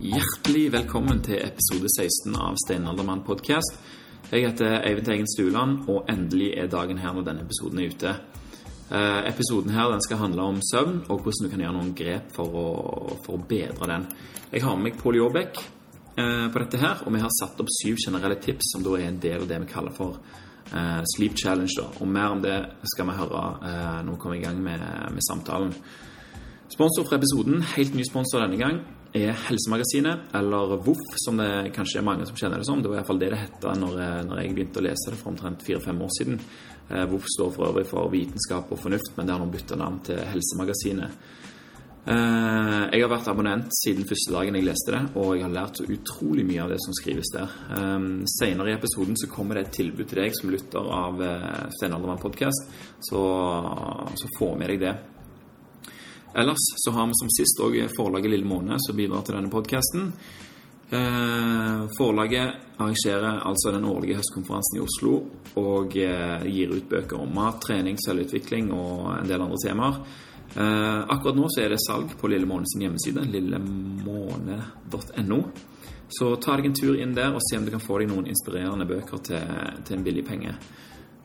Hjertelig velkommen til episode 16 av Steinaldermann podcast. Jeg heter Eivind Teigen Stuland, og endelig er dagen her når denne episoden er ute. Eh, episoden her den skal handle om søvn, og hvordan du kan gjøre noen grep for å, for å bedre den. Jeg har med meg Pål Jåbekk eh, på dette her, og vi har satt opp syv generelle tips som da er en del av det vi kaller for eh, Sleep Challenge. Og mer om det skal vi høre når vi kommer i gang med, med samtalen. Sponsor for episoden, helt ny sponsor denne gang, er Helsemagasinet, eller VOF, som det kanskje er mange som kjenner det som. Det var iallfall det det het når, når jeg begynte å lese det for omtrent fire-fem år siden. Eh, VOF står for øvrig for Vitenskap og fornuft, men det har nå bytta navn til Helsemagasinet. Eh, jeg har vært abonnent siden første dagen jeg leste det, og jeg har lært så utrolig mye av det som skrives der. Eh, senere i episoden så kommer det et tilbud til deg som lytter av Steinaldermann podkast, så, så få med deg det. Ellers så har vi som sist òg forlaget Lille Måne, som bidrar til denne podkasten. Eh, forlaget arrangerer altså den årlige høstkonferansen i Oslo og eh, gir ut bøker om mat, trening, selvutvikling og en del andre temaer. Eh, akkurat nå så er det salg på Lille Måne sin hjemmeside, lillemåne.no. Så ta deg en tur inn der og se om du kan få deg noen inspirerende bøker til, til en billig penge.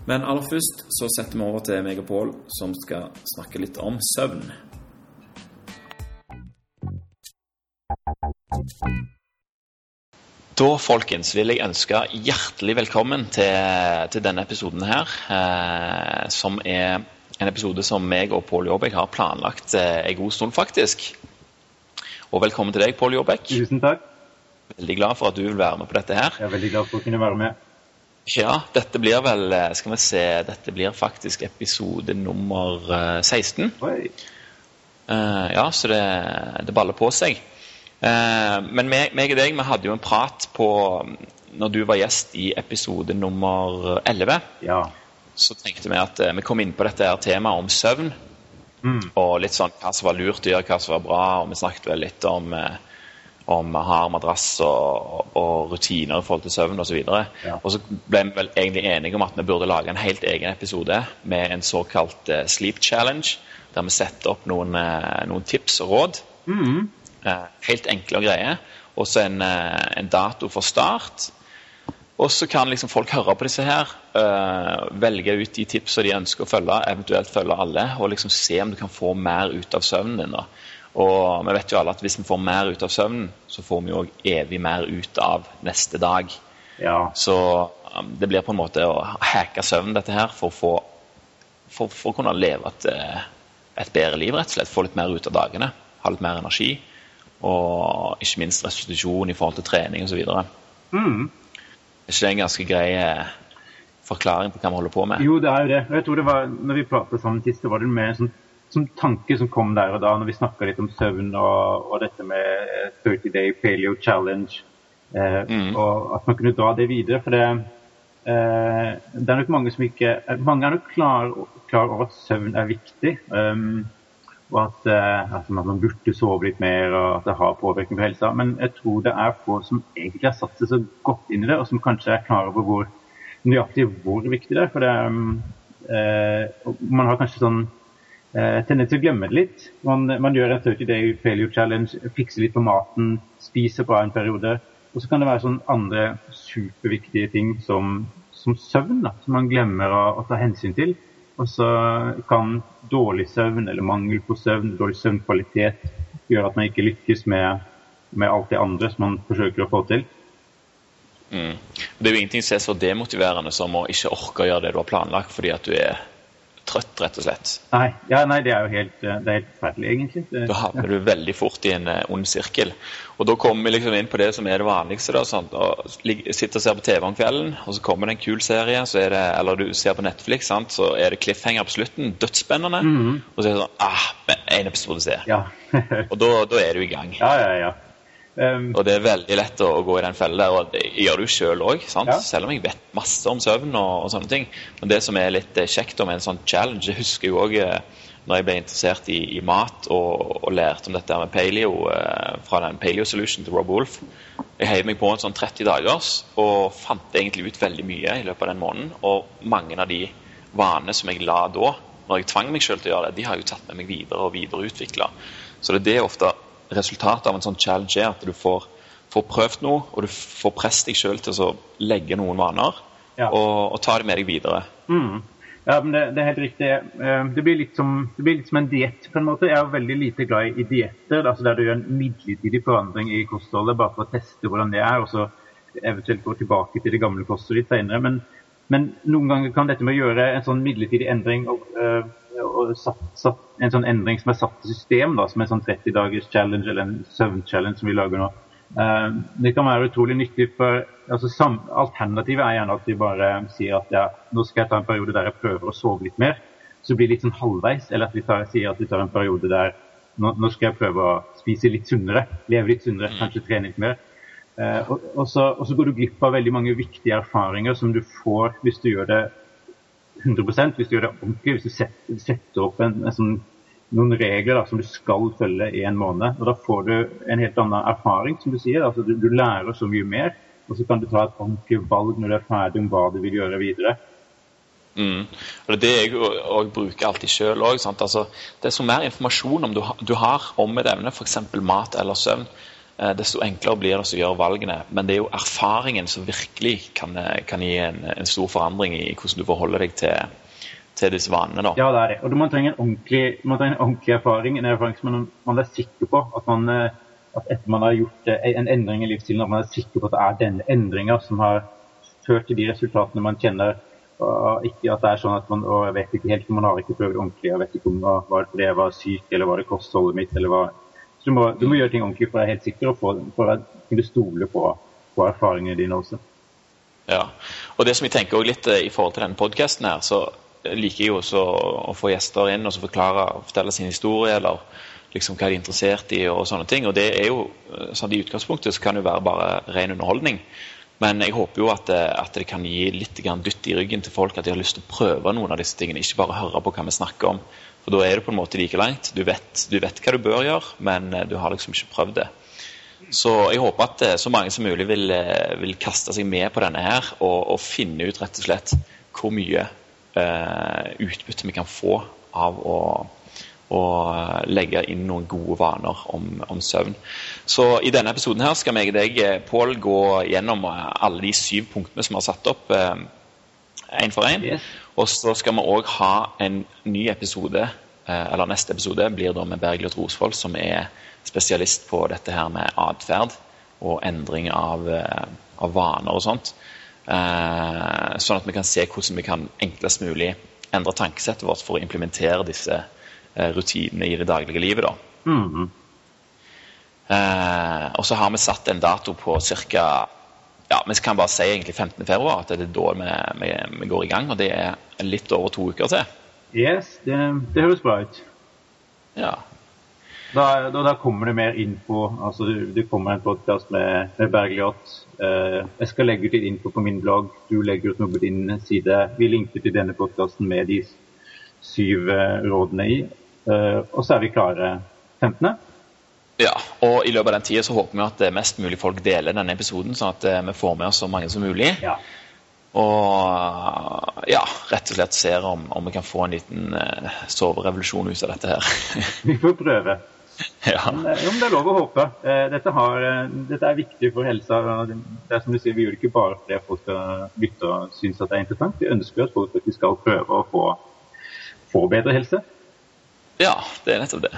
Men aller først så setter vi over til meg og Pål, som skal snakke litt om søvn. Da, folkens, vil jeg ønske hjertelig velkommen til, til denne episoden her. Eh, som er en episode som meg og Pål Jåbæk har planlagt eh, en god stund, faktisk. Og velkommen til deg, Pål Jåbæk. Tusen takk. Veldig glad for at du vil være med på dette her. Jeg er veldig glad for å kunne være med. Ja, dette blir vel eh, Skal vi se Dette blir faktisk episode nummer 16. Eh, Oi. Uh, ja, så det, det baller på seg. Uh, men meg, meg, og deg vi hadde jo en prat på når du var gjest i episode nummer 11. Ja. Så tenkte vi at uh, vi kom inn på dette her temaet om søvn. Mm. Og litt sånn hva som var lurt å gjøre, hva som var bra. Og vi snakket vel litt om, om hard madrass og, og, rutiner i forhold til søvn osv. Og, Ja. og så ble vi vel egentlig enige om at vi burde lage en helt egen episode med en såkalt sleep challenge der vi setter opp noen, noen tips og råd. Mm. Helt enkle og greie. Og så en, en, dato for start. Og så kan liksom folk høre på disse her, velge ut de tipsene de ønsker å følge, eventuelt følge alle, og liksom se om du kan få mer ut av søvnen din. da. Og vi vet jo alle at hvis vi får mer ut av søvnen, så får vi jo evig mer ut av neste dag. Ja. Så um, det blir på en måte å hacke søvnen, dette her, for å, få, for, for å kunne leve et, et bedre liv, rett og slett. Få litt mer ut av dagene. Ha litt mer energi. Og ikke minst restitusjon i forhold til trening osv. Er Mm. ikke det en ganske grei eh, forklaring på hva vi holder på med? Jo, det er jo det. Og jeg tror det var, når vi pratet sammen sist, så var det mer en sånn, sånn tanke som kom der og da, når vi snakka litt om søvn og, og, dette med 30 Day Paleo Challenge. Eh, Mm. Og at man kunne dra det videre. For det, eh, det er nok mange som ikke Mange er nok klar, klar over at søvn er viktig. Um, og at, eh, at man burde sove litt mer, og at det har påvirkning på helsa. Men jeg tror det er få som egentlig har satt seg så godt inn i det, og som kanskje er klar over hvor nøyaktig hvor viktig det er. For det, eh, man har kanskje sånn eh, tendens til å glemme det litt. Man, man gjør en 30 Day Failure Challenge, fikser litt på maten, spiser bra en periode. Og så kan det være sånn andre superviktige ting som, som søvn, da, som man glemmer å, å ta hensyn til. Og så kan dårlig søvn eller mangel på søvn, dårlig søvnkvalitet, gjøre at man ikke lykkes med, med alt det andre som man forsøker å få til. Mm. Det er jo ingenting som er så demotiverende som å ikke orke å gjøre det du har planlagt fordi at du er trøtt, rett og slett. Nei, ja, nei det er jo helt, det er helt forferdelig, egentlig. Det, Da havner du veldig fort i en eh, ond sirkel. Og da kommer vi liksom inn på det som er det vanligste. da, sånn, Og Sitter og ser på TV om kvelden, og så kommer det en kul serie, så er det, eller du ser på Netflix, sant? så er det cliffhanger på slutten. Dødsspennende. Mhm. Og så er det sånn ah, en episode til. ja. Og da, da er du i gang. ja, ja, ja. Um, Og det er veldig lett å, å gå i den fella og det gjør du sjøl òg. Ja. Selv om jeg vet masse om søvn og, og sånne ting. Men det som er litt eh, kjekt med en sånn challenge, det husker jeg jo òg når jeg ble interessert i, i mat og, og lærte om dette med paleo eh, fra den Paleo Solution til Rob Wolf. Jeg heiv meg på en sånn 30 dagers og fant egentlig ut veldig mye i løpet av den måneden. Og mange av de vanene som jeg la da, når jeg tvang meg selv til å gjøre det, de har jo tatt med meg videre og videreutvikla. Så det er det ofte resultatet av en sånn challenge er, at du får, får prøvd noe, og du får presset deg selv til å legge noen vaner ja. og, og, ta det med deg videre. Mm. Ja, men det, det, er helt riktig. Eh, det blir litt som, blir litt som en diett, på en måte. Jeg er veldig lite glad i dietter, altså der du gjør en midlertidig forandring i kostholdet bare for å teste hvordan det er, og så eventuelt gå tilbake til det gamle kostholdet litt senere. Men, men, noen ganger kan dette med å gjøre en sånn midlertidig endring og, og satt, satt, en sånn endring som er satt i system, da, som en sånn 30 dagers challenge eller en søvn-challenge som vi lager nå, uh, det kan være utrolig nyttig. for altså, sam, Alternativet er gjerne at vi bare sier at ja, nå skal jeg ta en periode der jeg prøver å sove litt mer. Så blir det litt sånn halvveis. Eller at vi tar, sier at vi tar en periode der nå, nå, skal jeg prøve å spise litt sunnere, leve litt sunnere, mm. kanskje trene litt mer. Uh, og, og, så, og, så, går du glipp av veldig mange viktige erfaringer som du får hvis du gjør det 100 hvis du gjør det ordentlig. Hvis du setter, setter opp en, en sånn, noen regler da, som du skal følge i en måned. og Da får du en helt annen erfaring, som du sier. altså Du, du lærer så mye mer. Og så kan du ta et ordentlig valg når du er ferdig om hva du vil gjøre videre. Mm. Og Det er det jeg og bruker alltid sjøl òg. Altså, desto mer informasjon om du, du har om et evne, f.eks. mat eller søvn, desto enklere blir det å gjøre valgene. Men det er jo erfaringen som virkelig kan, kan gi en, en, stor forandring i hvordan du forholder deg til, til disse vanene. Da. Ja, det er det. Og man trenger en ordentlig, trenger en ordentlig erfaring. En erfaring som man, er sikker på at man eh, at etter man har gjort eh, en endring i livsstilen, at man er sikker på at det er denne endringa som har ført til de resultatene man kjenner. Og ikke at det er sånn at man og jeg vet ikke helt, man har ikke prøvd ordentlig. Jeg vet ikke om det var fordi jeg var syk, eller var det kostholdet mitt, eller hva. Du må, du må gjøre ting ordentlig for å være helt sikker, og for, for å kunne stole på, på erfaringene dine også. Ja, og det som jeg tenker litt eh, i forhold til denne podkasten her, så liker jeg jo også å få gjester inn og så forklare fortelle sin historie, eller liksom hva de er interessert i og sånne ting. Og det er jo, eh, sånn I utgangspunktet så kan det jo være bare ren underholdning. Men jeg håper jo at det, eh, at det kan gi litt dytt i ryggen til folk, at de har lyst til å prøve noen av disse tingene. Ikke bare høre på hva vi snakker om. For da er det på en måte like langt. Du vet, du vet hva du bør gjøre, men eh, du har liksom ikke prøvd det. Så jeg håper at så mange som mulig vil, vil kaste seg med på denne her og, og finne ut rett og slett hvor mye eh, utbytte vi kan få av å og eh, legge inn noen gode vaner om, om, søvn. Så i denne episoden her skal meg og deg, eh, Pål, gå gjennom eh, alle de syv punktene som vi har satt opp én for én. Yes. Og så skal vi òg ha en ny episode, eller neste episode blir da med Bergljot Rosvold, som er spesialist på dette her med atferd og endring av, av vaner og sånt. Sånn at vi kan se hvordan vi kan enklest mulig endre tankesettet vårt for å implementere disse Eh, rutinene i det daglige livet. da. Mm -hmm. eh, og så har vi satt en dato på ca. Ja, vi kan bare si egentlig 15. februar, at det er da vi, vi, vi, går i gang. Og det er litt over to uker til. Yes, det, det høres bra ut. Ja. Da, da, da, kommer det mer info. altså Det kommer en podkast med, med Bergljot. Eh, jeg skal legge ut litt info på min blogg. Du legger ut noe på din side. Vi linker til denne podkasten med de syv eh, rådene i. Eh, og så er vi klare 15. Ja, og i løpet av den tida så håper vi at mest mulig folk deler denne episoden, sånn at eh, vi får med oss så mange som mulig. Ja. Og ja, rett og slett ser om, om vi kan få en liten uh, soverevolusjon ut av dette her. vi får prøve. Ja. Men, om det er lov å håpe. Dette, har, dette, er viktig for helsa. Det er som du sier, Vi gjør det ikke bare fordi folk skal lytte og synes at det er interessant. Vi ønsker at folk faktisk skal prøve å få, få bedre helse. Ja, det er nettopp det.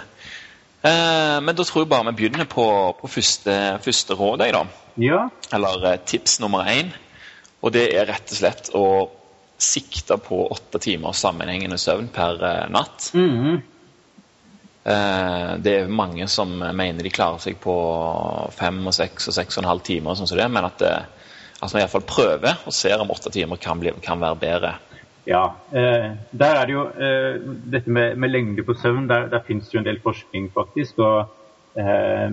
Eh, men da tror jeg bare vi begynner på, på første, første råd. Da. Ja. Eller eh, tips nummer én. Og det er rett og slett å sikte på åtte timer sammenhengende søvn per eh, natt. Mm -hmm. eh, det er mange som mener de klarer seg på fem og seks og seks og en halv timer, sånn som det, men at, at man iallfall prøver og ser om åtte timer kan, bli, kan være bedre. Ja. Eh, der er det jo eh, dette med, med, lengde på søvn. Der, der finnes det jo en del forskning, faktisk. og eh,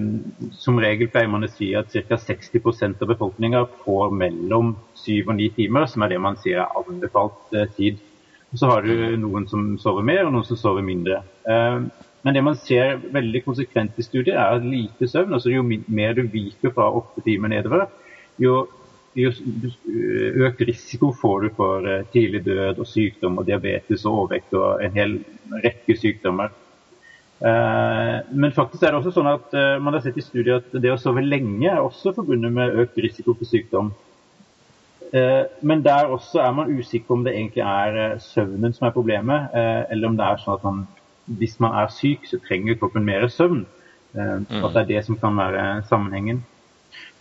Som regel pleier man å si at ca. 60% av befolkninga får mellom 7 og 9 timer, som er det man sier er anbefalt tid. Så har du noen som sover mer, og noen som sover mindre. Men det man ser veldig konsekvent i studier, er at lite søvn, altså jo mer du viker fra åtte timer nedover, jo jo økt risiko får du for eh, tidlig død og sykdom og diabetes og overvekt og en hel rekke sykdommer. Eh, men faktisk er det også sånn at eh, man har sett i studier at det å sove lenge er også forbundet med økt risiko for sykdom. Men der også er man usikker på om det egentlig er søvnen som er problemet, eller om det er sånn at man, hvis man er syk, så trenger kroppen mer søvn. At det er det som kan være sammenhengen.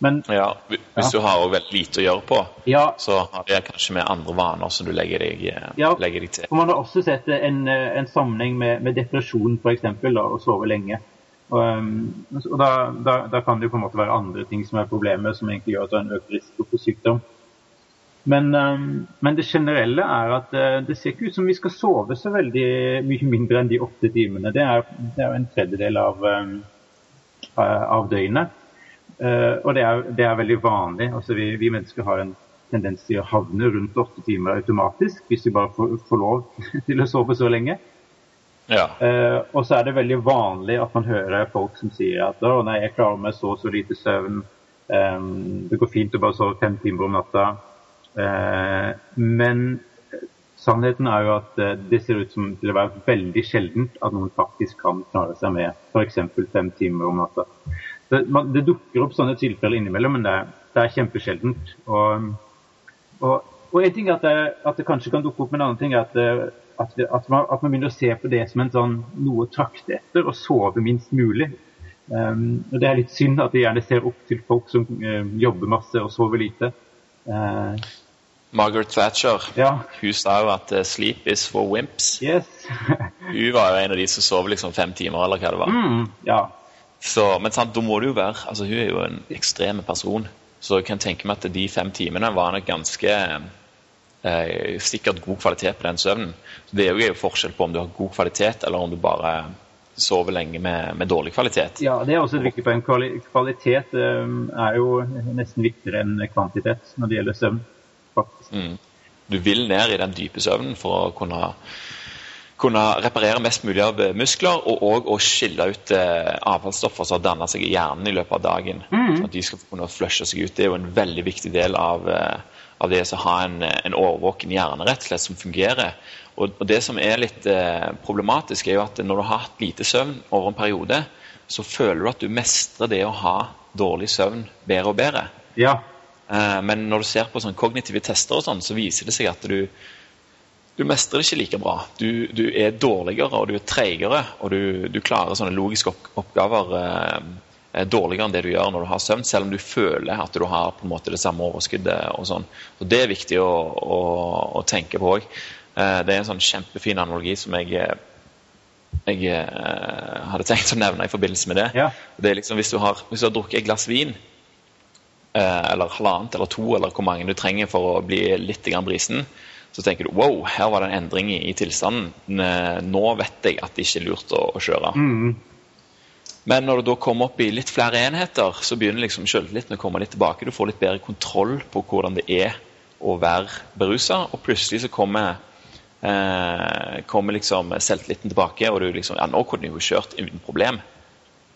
Men, ja, hvis ja. du har veldig lite å gjøre på, ja. så har det kanskje med andre vaner som du legger deg, eh, ja. legger deg til. Man har også sett en, eh, en sammenheng med, med depresjon, f.eks., å sove lenge. Og, um, og da, da, da, kan det jo på en måte være andre ting som er problemet, som egentlig gjør at du har en økt risiko for sykdom. Men, um, men, det generelle er at uh, det ser ikke ut som vi skal sove så veldig mye mindre enn de åtte timene. Det er, det er en tredjedel av, um, av døgnet. Uh, og det er, det er, veldig vanlig. Altså vi, vi, mennesker har en tendens til å havne rundt åtte timer automatisk hvis vi bare får, får lov til å sove så lenge. Ja. Uh, og så er det veldig vanlig at man hører folk som sier at å nei, jeg klarer meg så så lite søvn. Um, det går fint å bare sove fem timer om natta. Uh, men sannheten er jo at det ser ut som til å være veldig sjeldent at noen faktisk kan klare seg med f.eks. fem timer om natta. Det, man, det, dukker opp sånne tilfeller innimellom, men det, det er kjempesjeldent. Og, og, og, en ting er at det, at det, kanskje kan dukke opp, men en annen ting er at, at, at, man, at man begynner å se på det som en sånn noe å trakte etter, og sove minst mulig. Um, og Det er litt synd at vi gjerne ser opp til folk som uh, jobber masse og sover lite. Uh, Margaret Thatcher ja. hun sa jo at 'sleep is for wimps'. Yes. hun var jo en av de som sov liksom fem timer, eller hva det var. Mm, ja. Så, men sant, da må det jo være altså Hun er jo en ekstrem person, så jeg kan tenke meg at de fem timene var nok ganske eh, sikkert god kvalitet på den søvnen. Så Det er jo forskjell på om du har god kvalitet, eller om du bare sover lenge med, med dårlig kvalitet. Ja, det er også et viktig poeng. Kvalitet eh, er jo nesten viktigere enn kvantitet når det gjelder søvn. Mm. Du vil ned i den dype søvnen for å kunne kunne reparere mest mulig av muskler, og òg å skille ut eh, avfallsstoffer som har danna seg i hjernen i løpet av dagen. Mm. At de skal kunne flushe seg ut. Det er jo en veldig viktig del av, eh, av det å ha en, en overvåken hjerne rett og slett som fungerer. Og, og Det som er litt eh, problematisk, er jo at når du har hatt lite søvn over en periode, så føler du at du mestrer det å ha dårlig søvn bedre og bedre. Ja. Eh, men når du ser på sånn kognitive tester, og sånn, så viser det seg at du du mestrer det ikke like bra. Du, du er dårligere og du er treigere, og du, du, klarer sånne logiske oppgaver eh, eh, dårligere enn det du gjør når du har søvn, selv om du føler at du har på en måte det samme overskuddet. og sånn. Og Det er viktig å, å, å tenke på òg. Eh, det er en sånn kjempefin analogi som jeg, jeg eh, hadde tenkt å nevne i forbindelse med det. Ja. Det er liksom Hvis du har, hvis du har drukket et glass vin, eh, eller halvannet eller to, eller hvor mange du trenger for å bli litt brisen, så tenker du wow, her var det en endring i, i tilstanden. Nå vet jeg at det ikke er lurt å, å kjøre. Mm. Men når du da kommer opp i litt flere enheter, så begynner liksom selvtilliten å komme litt tilbake. Du får litt bedre kontroll på hvordan det er å være berusa, og plutselig så kommer, eh, kommer liksom selvtilliten tilbake, og du liksom Ja, nå kunne du jo kjørt uten problem.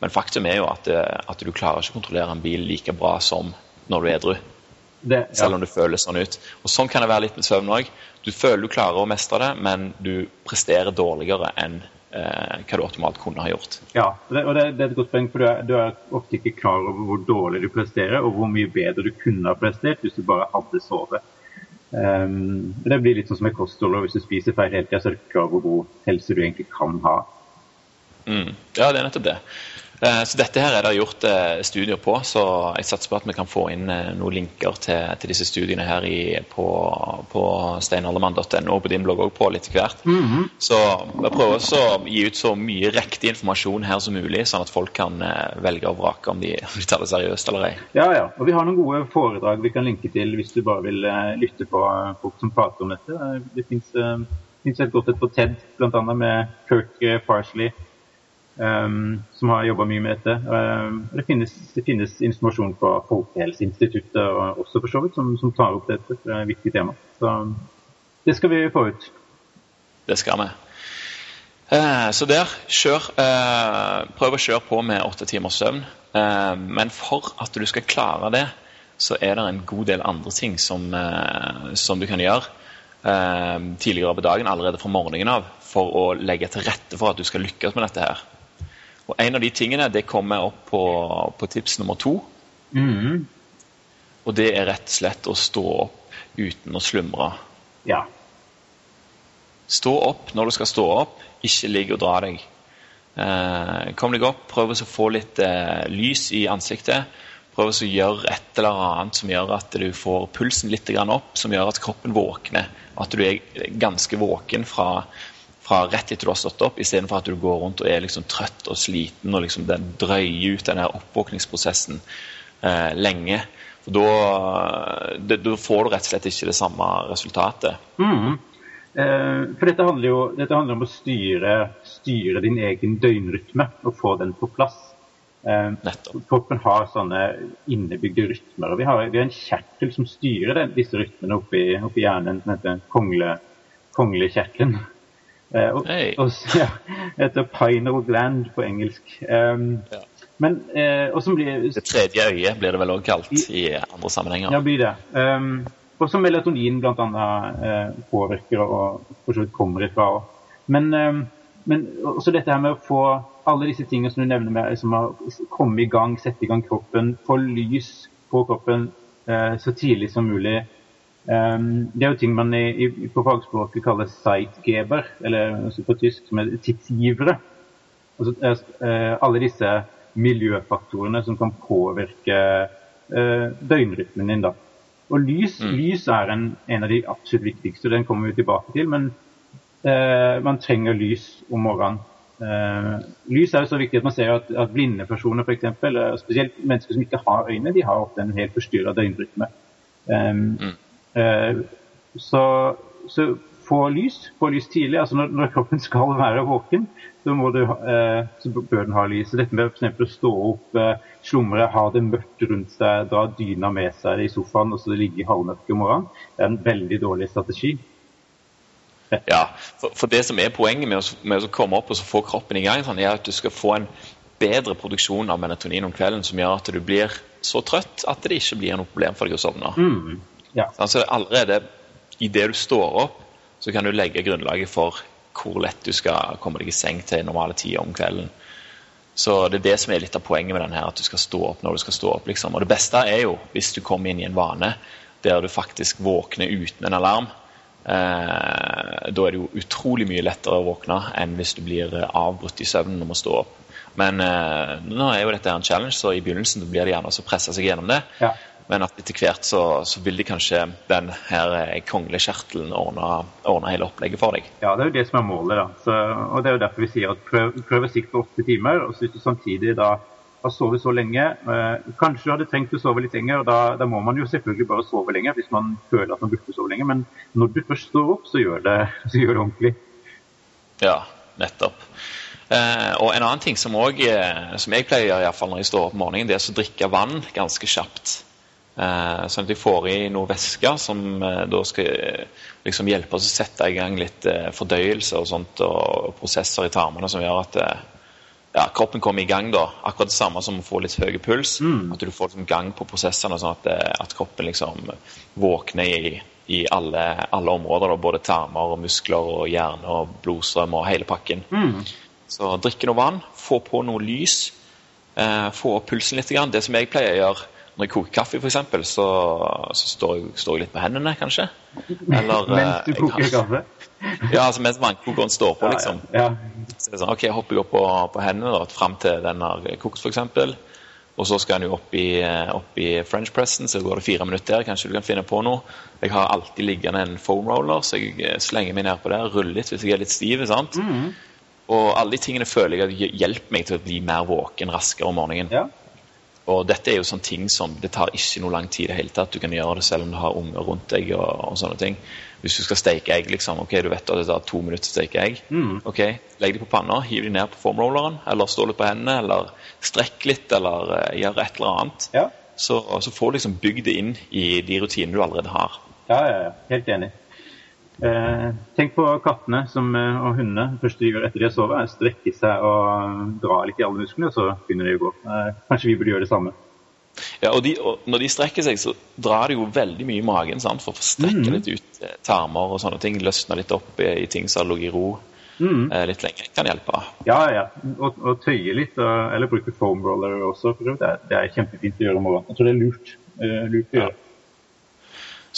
Men faktum er jo at, eh, at du klarer ikke å kontrollere en bil like bra som når du er edru. Det, ja. Selv om det føles sånn ut. Og Sånn kan det være litt med søvn òg. Du føler du klarer å mestre det, men du presterer dårligere enn eh, hva du optimalt kunne ha gjort. Ja, og det, og det, det er et godt poeng, for du er, du er, ofte ikke klar over hvor dårlig du presterer, og hvor mye bedre du kunne ha prestert hvis du bare hadde sovet. Um, det blir litt sånn som med og hvis du spiser feil hele tida, så er du ikke klar over hvor god helse du egentlig kan ha. Mm. Ja, det er nettopp det. Eh, så dette her er det gjort eh, studier på, så jeg satser på at vi kan få inn eh, noen linker til, til disse studiene her i, på, på steinaldermann.no og på din blogg òg på litt hvert. Mm -hmm. Så vi prøver også å gi ut så mye riktig informasjon her som mulig, sånn at folk kan velge og vrake om de, om de tar det seriøst eller ei. Ja, ja. Og vi har noen gode foredrag vi kan linke til hvis du bare vil lytte på folk som prater om dette. Det fins et godt et på TED, bl.a. med Kirk Parsley um, som har jobba mye med dette. Um, det, finnes, det, finnes, informasjon fra Folkehelseinstituttet og også for så vidt som, som, tar opp dette. Det er et viktig tema. Så det skal vi få ut. Det skal vi. Eh, så der, kjør. Eh, prøv å kjøre på med åtte timers søvn. Eh, men for at du skal klare det, så er det en god del andre ting som, som du kan gjøre tidligere på dagen, allerede fra morgenen av, for å legge til rette for at du skal lykkes med dette her. Og En av de tingene det kommer opp på, på tips nummer to. Mm. Og det er rett og slett å stå opp uten å slumre. Ja. Stå opp når du skal stå opp, ikke ligg og dra deg. Eh, kom deg opp, prøv å få litt eh, lys i ansiktet. Prøv å gjøre et eller annet som gjør at du får pulsen litt opp, som gjør at kroppen våkner. At du er ganske våken fra fra rett etter du har stått opp, istedenfor at du går rundt og er liksom trøtt og sliten og liksom den drøyer ut den oppvåkningsprosessen eh, lenge. For da, det, da, får du rett og slett ikke det samme resultatet. Mm. Eh, for dette handler jo dette handler om å styre, styre, din egen døgnrytme og få den på plass. Eh, kroppen har sånne innebygde rytmer. og Vi har, vi har en kjertel som styrer den, disse rytmene oppi, oppi hjernen, som heter kongle, konglekjertelen. Eh, og, hey. og, ja, heter Pineal Gland på engelsk. Um, ja. Men, eh, blir, det tredje øyet blir det vel også kalt i, i andre sammenhenger. Ja, blir det. Um, og som melatonin bl.a. Eh, påvirker og for så vidt kommer ifra. Men, um, men også dette her med å få alle disse tingene som du nevner med liksom, å komme i gang, sette i gang kroppen, få lys på kroppen eh, så tidlig som mulig. Um, det er jo ting man i, i, på fagspråket kaller sightgeber, eller altså på tysk som er tidsgivere. Altså, uh, alle disse miljøfaktorene som kan påvirke uh, døgnrytmen din. da. Og lys, mm. lys er en, en, av de absolutt viktigste, den kommer vi tilbake til. Men uh, man trenger lys om morgenen. lys er jo så viktig at man ser at, at blinde personer, f.eks., spesielt mennesker som ikke har øyne, de har ofte en helt forstyrra døgnrytme. Um, mm. Eh, så, så få lys, få lys tidlig. altså Når, når kroppen skal være våken, så, du, eh, så, bør den ha lys. Dette med for å stå opp, eh, slumre, ha det mørkt rundt seg, dra dyna med seg i sofaen og så ligge i halvmørket om morgenen, det er en veldig dårlig strategi. Ja, for, for, det som er poenget med å, med å, komme opp og få kroppen i gang, sånn, er at du skal få en bedre produksjon av melatonin om kvelden som gjør at du blir så trøtt at det ikke blir noe problem for deg å sovne. Mm. Ja. Altså allerede idet du står opp, så kan du legge grunnlaget for hvor lett du skal komme deg i seng til normale tider om kvelden. Så det er det som er litt av poenget med den her, at du skal stå opp når du skal stå opp. liksom. Og det beste er jo hvis du kommer inn i en vane der du faktisk våkner uten en alarm. Eh, da er det jo utrolig mye lettere å våkne enn hvis du blir avbrutt i søvnen og må stå opp. Men eh, nå er jo dette en challenge, så i begynnelsen blir det gjerne å presse seg gjennom det. Ja. Men at etter hvert så, så vil de kanskje den her kongelige konglekjertelen ordne, ordne, hele opplegget for deg. Ja, det er jo det som er målet. da. Så, og Det er jo derfor vi sier at prøv, prøv å sikte på åtte timer. og Hvis du samtidig da har sovet så lenge eh, Kanskje du hadde trengt å sove litt lenger. og da, da, må man jo selvfølgelig bare sove lenger hvis man føler at man burde sove lenger. Men når du først står opp, så gjør det, så gjør det ordentlig. Ja, nettopp. Eh, og En annen ting som, også, eh, som jeg pleier å gjøre i hvert fall når jeg står opp om morgenen, det er å drikke vann ganske kjapt. Eh, sånn at de får i noe væske som eh, da skal eh, liksom hjelpe oss å sette i gang litt fordøyelse og sånt, og prosesser i tarmene som gjør at ja, kroppen kommer i gang. da, Akkurat det samme som å få litt høy puls. Mm. At du får liksom gang på prosessene, sånn at, at kroppen liksom våkner i, i alle, alle, områder. Da, både tarmer, og muskler, og hjerne og blodstrøm og hele pakken. Mm. Så drikke noe vann, få på noe lys, eh, få opp pulsen litt. Det som jeg pleier å gjøre når jeg koker kaffe, f.eks., så, så står, jeg, står, jeg, litt på hendene, kanskje. Eller, mens du koker koker kaffe? ja, altså mens vannkokeren står på, liksom. Ja, ja. Så sånn, ok, hopper jeg opp på, på hendene da, fram til den har kokt, f.eks. Og så skal den jo opp i, opp i french pressen, så går det fire minutter der. Kanskje du kan finne på noe. Jeg har alltid liggende en foam roller, så jeg eh, slenger meg ned på det. Ruller litt hvis jeg er litt stiv. sant? Mm. Og alle de tingene føler jeg hjelper meg til å bli mer våken raskere om morgenen. Ja. Og dette er jo sånne ting som det tar ikke noe lang tid i det hele tatt. Du kan gjøre det selv om du har unger rundt deg og, og, sånne ting. Hvis du skal steke egg, liksom, ok, du vet at det tar to minutter å steke egg. Mm. ok, Legg dem på panna, hiv dem ned på formrolleren, eller stå litt på hendene, eller strekk litt, eller uh, gjør et eller annet. Ja. Så, så får du liksom bygd det inn i de rutinene du allerede har. Ja, ja, ja. Helt enig. Eh, tenk på kattene som, eh, og hundene. Det første de gjør etter de har sovet, er å strekke seg og dra litt i alle musklene, og så begynner de å gå. Eh, kanskje vi burde gjøre det samme. Ja, og, de, og, Når de strekker seg, så drar de jo veldig mye i magen sant? for å strekke mm. litt ut eh, tarmer og sånne ting. Løsne litt opp i, i ting som har ligget i ro mm. eh, litt lenger. Kan hjelpe. Ja, ja. Og, og tøye litt. Og, eller bruke foam roller også. For det, er, det er kjempefint å gjøre om morgenen. Jeg tror det er lurt, uh, lurt å gjøre. Ja.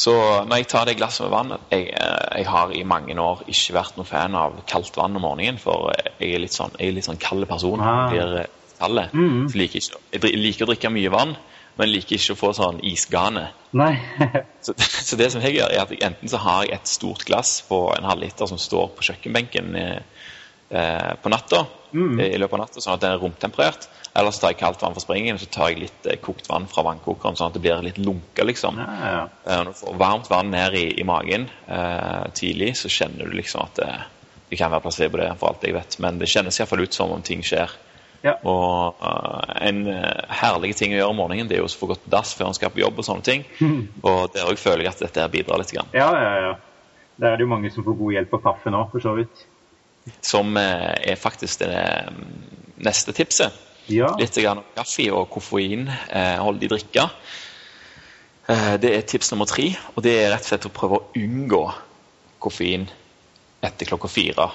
Så når jeg tar det glasset med vann jeg, eh, jeg, har i mange år ikke vært noen fan av kaldt vann om morgenen, for jeg er litt sånn, jeg er litt sånn kald person. Ah. Jeg blir kald. Mm. Liker ikke, jeg liker å drikke mye vann, men liker ikke å få sånn isgane. Nei. så, så, det som jeg gjør, er at jeg, enten så har jeg et stort glass på en halvliter som står på kjøkkenbenken eh, eh, på natta, mm. i løpet av natta, sånn at det er romtemperert. Eller så tar jeg kaldt vann fra springen og så tar jeg litt eh, kokt vann fra vannkokeren, sånn at det blir litt lunka, liksom. Ja, ja. Eh, når du får varmt vann ned i, i magen eh, tidlig, så kjenner du liksom at det, det kan være placebo, det, for alt jeg vet. Men det kjennes iallfall ut som om ting skjer. Ja. Og uh, en herlig ting å gjøre om morgenen det er jo å få gått på dass før en skal på jobb. Og sånne ting. Mm. Og der òg føler jeg at dette bidrar litt. Grann. Ja, ja, ja. Der er det jo mange som får god hjelp av kaffe nå, for så vidt. Som uh, er faktisk det neste tipset. Ja. Litt om kaffe og koffein, koffeinholdig drikke. Det er tips nummer tre, og det er rett og slett å prøve å unngå koffein etter klokka fire.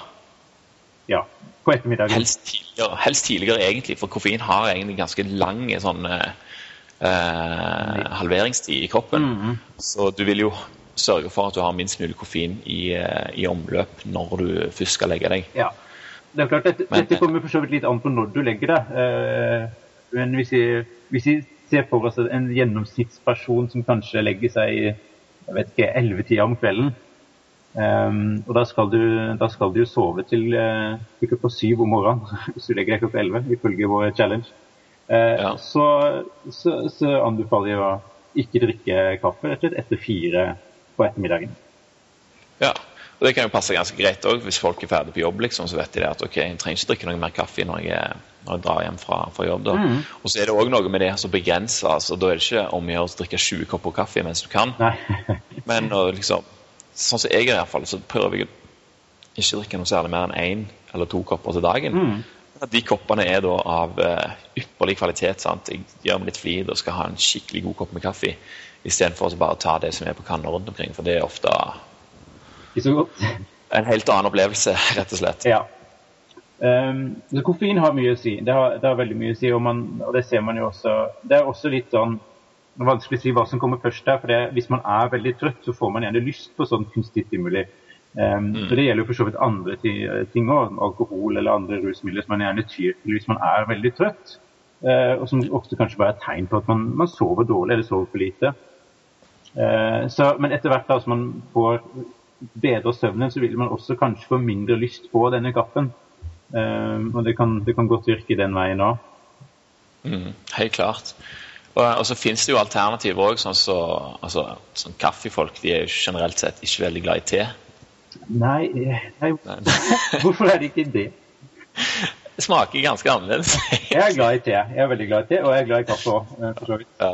Ja på ettermiddagen. Helst tidligere, helst tidligere egentlig, for koffein har egentlig ganske lang sånn, eh, halveringstid i kroppen. Mm -hmm. Så du vil jo sørge for at du har minst mulig koffein i, eh, i omløp når du først skal legge deg. Ja, det er klart, Dette, Men, dette kommer for så vidt litt an på når du legger deg. Eh, men hvis vi, hvis vi ser for oss en gjennomsnittsperson som kanskje legger seg jeg vet ikke, 11-tida om kvelden, Um, og da skal, du, da skal, du, sove til uh, på syv om morgenen hvis du legger deg klokka elleve, ifølge vår challenge. Ja. så, så, så, anbefaler jeg å ikke drikke kaffe rett og slett etter fire på ettermiddagen. Ja, og det kan jo passe ganske greit òg. Hvis folk er ferdig på jobb, liksom, så vet de at ok, jeg trenger ikke drikke noe mer kaffe når jeg, når jeg drar hjem fra, fra jobb. Mm. Og så er det òg noe med det som begrenser. altså Da er det ikke om å gjøre å drikke 20 kopper kaffe mens du kan, men liksom sånn som jeg er i hvert fall, så prøver jeg ikke å drikke noe særlig mer enn én eller to kopper til dagen. Mm. De koppene er da av uh, ypperlig kvalitet. sant? Jeg gjør meg litt flid og skal ha en skikkelig god kopp med kaffe istedenfor å bare ta det som er på kanner rundt omkring, for det er ofte en helt annen opplevelse, rett og slett. Ja. Um, koffein har mye å si. Det har, det har veldig mye å si, og, man, og, det ser man jo også. Det er også litt sånn vanskelig å si hva som kommer først der. for det, Hvis man er veldig trøtt, så får man gjerne lyst på sånn kunstig stimuli. Um, mm. Det gjelder jo for så vidt andre ting òg, alkohol eller andre rusmidler som man gjerne tyr til hvis man er veldig trøtt. Uh, og som ofte kanskje bare er et tegn på at man, man sover dårlig eller sover for lite. Uh, så, men etter hvert da, som man får bedre søvnen, så vil man også kanskje få mindre lyst på denne kaffen. Um, og det kan, det kan godt virke den veien òg. Mm, helt klart. Og, og så finnes det jo alternativer òg, sånn så, altså, sånn kaffefolk de er jo generelt sett ikke veldig glad i te. Nei, nei. hvorfor er de ikke det? Det smaker ganske annerledes. jeg er glad i te. Jeg er veldig glad i te, og jeg er glad i kaffe òg. Eh, ja.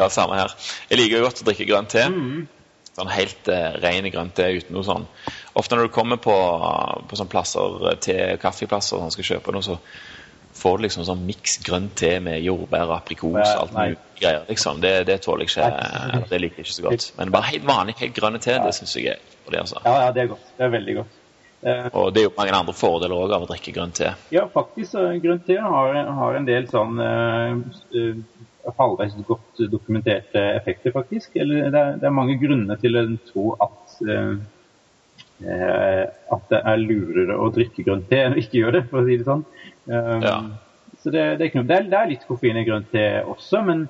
ja, samme her. Jeg liker jo godt å drikke grønn te. Mm. Sånn helt uh, ren grønn te uten noe sånn Ofte når du kommer på, på sånne plasser, te- og kaffeplasser, og sånn, skal kjøpe noe, så får du liksom sånn miks grønn te med jordbær og aprikos og alt mulig greier. liksom. Det, det tåler jeg ikke. Det liker jeg ikke så godt. Men bare helt vanlig, helt grønne te, det syns jeg er det, altså. Ja, ja, det er godt. Det er veldig godt. Eh, og det er jo mange andre fordeler òg av å drikke grønn te. Ja, faktisk. Grønn te har, har en del sånn uh, halvveis godt dokumenterte effekter, faktisk. Eller det er, det er mange grunner til å tro at uh, at det er lurere å drikke grønt te enn å ikke gjøre det, for å si det sånn. Um, ja. Så det, det, er det, er, det, er litt koffein i grønt te også, men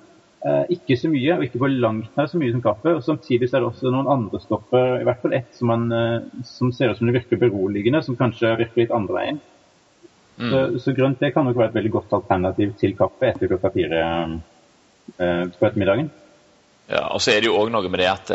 uh, ikke så mye. Og ikke på langt nær så mye som kaffe. og Samtidig er det også noen andre stoffer, i hvert fall ett som, man, uh, som ser ut som det virker beroligende, som kanskje virker litt andre veien. Mm. Så, så grønt te kan nok være et veldig godt alternativ til kaffe etter klokka fire uh, på ettermiddagen. Ja, og så er det jo òg noe med det at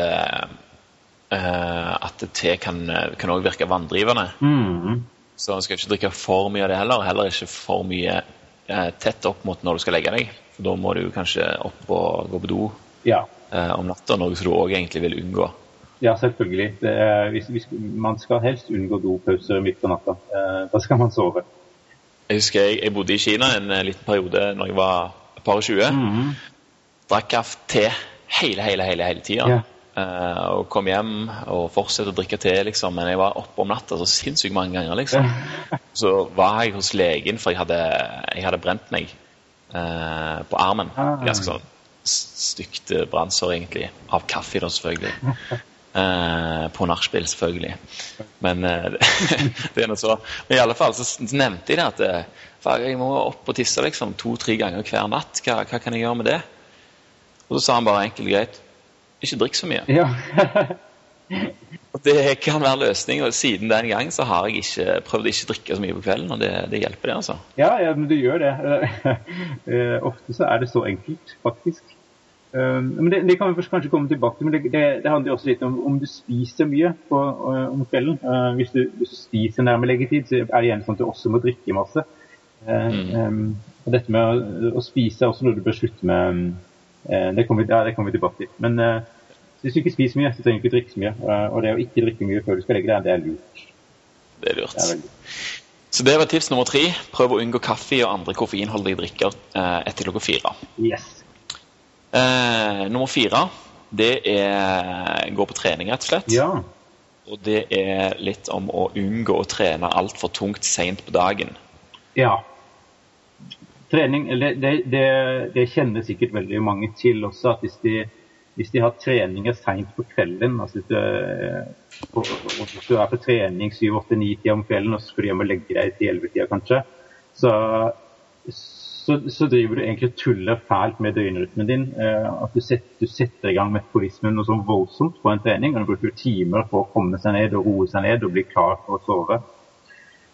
at te kan òg virke vanndrivende. Mm. Så man skal ikke drikke for mye av det heller. Heller ikke for mye eh, tett opp mot når du skal legge deg. For da må du kanskje opp og gå på do ja. eh, om natta, noe som du òg egentlig vil unngå. Ja, selvfølgelig. Er, hvis, hvis, man skal helst unngå dopauser midt på natta. Eh, da skal man sove. Jeg husker jeg, jeg, bodde i Kina en eh, liten periode når jeg var et par og tjue. Mm -hmm. Drakk kaffe, te hele, hele, hele, hele tida. Yeah. Uh, og kom hjem og fortsatte å drikke te, liksom. Men jeg var oppe om natta så sinnssykt mange ganger, liksom. Så var jeg hos legen, for jeg hadde, jeg hadde brent meg uh, på armen. Ah. Ganske sånn stygt eh, brannsår, egentlig. Av kaffe, da, selvfølgelig. Uh, på nachspiel, selvfølgelig. Men det er nå så. Men i alle fall så nevnte jeg det at jeg må opp og tisse liksom to-tre ganger hver natt. Hva, hva kan jeg gjøre med det? Og så sa han bare enkelt og greit ikke drikk så mye. Ja. Og Det kan være løsning, og siden den gang så har jeg ikke prøvd å ikke drikke så mye på kvelden, og det, det hjelper, det, altså. ja, ja, men du gjør det. Eh, Ofte så er det så enkelt, faktisk. Eh, Men det, det kan vi først kanskje komme tilbake til, men det, det, handler også litt om om du spiser mye på, eh, om kvelden. Hvis du, hvis du spiser nærme leggetid, så er det gjerne sånn at du også må drikke masse. Mm. Um, Og dette med å, å spise er også noe du bør slutte med. Eh, Det kommer vi, ja, kommer vi tilbake til. Men eh, hvis du ikke spiser mye, så trenger du ikke drikke så mye. Eh, Og det å ikke drikke mye før du skal legge deg, det er lurt. Det er lurt. Det er. Så det var tips nummer tre. Prøv å unngå kaffe og andre koffeinholdige drikker etter klokka fire. Yes. Eh, nummer fire, det er gå på trening, rett og slett. Ja. Og det er litt om å unngå å trene altfor tungt seint på dagen. Ja. Trening, det, det, det, kjenner sikkert veldig mange til også, at hvis de, hvis de har treninger seint på kvelden altså hvis du, på, og, og hvis du er på trening 7-8-9-tida om kvelden, og så skal du hjem og legge deg til 11-tida kanskje, så, så, så driver du egentlig og tuller fælt med døgnrytmen din. eh, At du setter, du setter i gang metabolismen noe sånn voldsomt på en trening, og du bruker timer på å komme seg ned og roe seg ned og bli klar for å sove.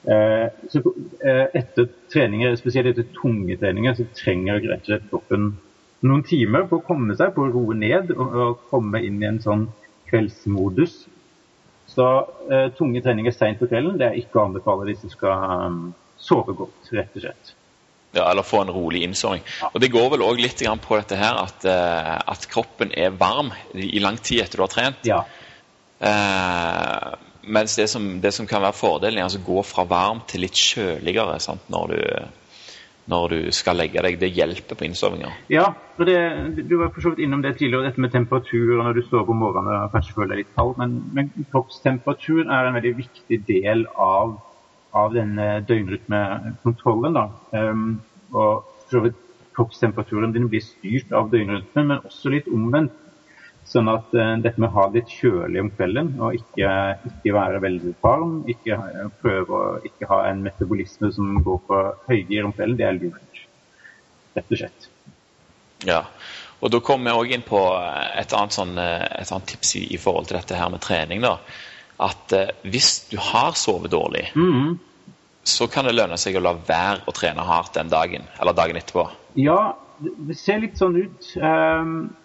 Eh, så eh, etter treninger, spesielt etter tunge treninger, så trenger rett og slett kroppen noen timer på å komme seg, på å roe ned og, komme inn i en sånn kveldsmodus. Så eh, tunge treninger seint på kvelden, det er ikke å anbefale hvis du skal um, sove godt, rett og slett. Ja, eller få en rolig innsåring Og Det går vel òg litt på dette her at, eh, at kroppen er varm i i lang tid etter du har trent. Ja. Eh, mens det som, det som kan være fordelen, er altså å gå fra varmt til litt kjøligere sant? Når, du, når du skal legge deg. Det hjelper på innsovinga. Ja, for det, du var for så vidt innom det tidligere, dette med temperatur når du står på morgenen og kanskje føler deg litt kald. Men, men kroppstemperatur er en veldig viktig del av, av denne døgnrytmekontrollen. Um, og for så vidt kroppstemperaturen din blir styrt av døgnrytmen, men også litt omvendt. Sånn at uh, dette med å ha det litt kjølig om kvelden og ikke, ikke være veldig varm, ikke ha- prøve å ikke ha en metabolisme som går på høygir om kvelden, det er lurt. Rett og slett. Ja. Og da kommer vi òg inn på et annet, sånn, eh, et annet tips i, i forhold til dette her med trening. da. At uh, hvis du har sovet dårlig, Mhm. så kan det lønne seg å la være å trene hardt den dagen, eller dagen etterpå. Ja, det ser litt sånn ut. Ehm,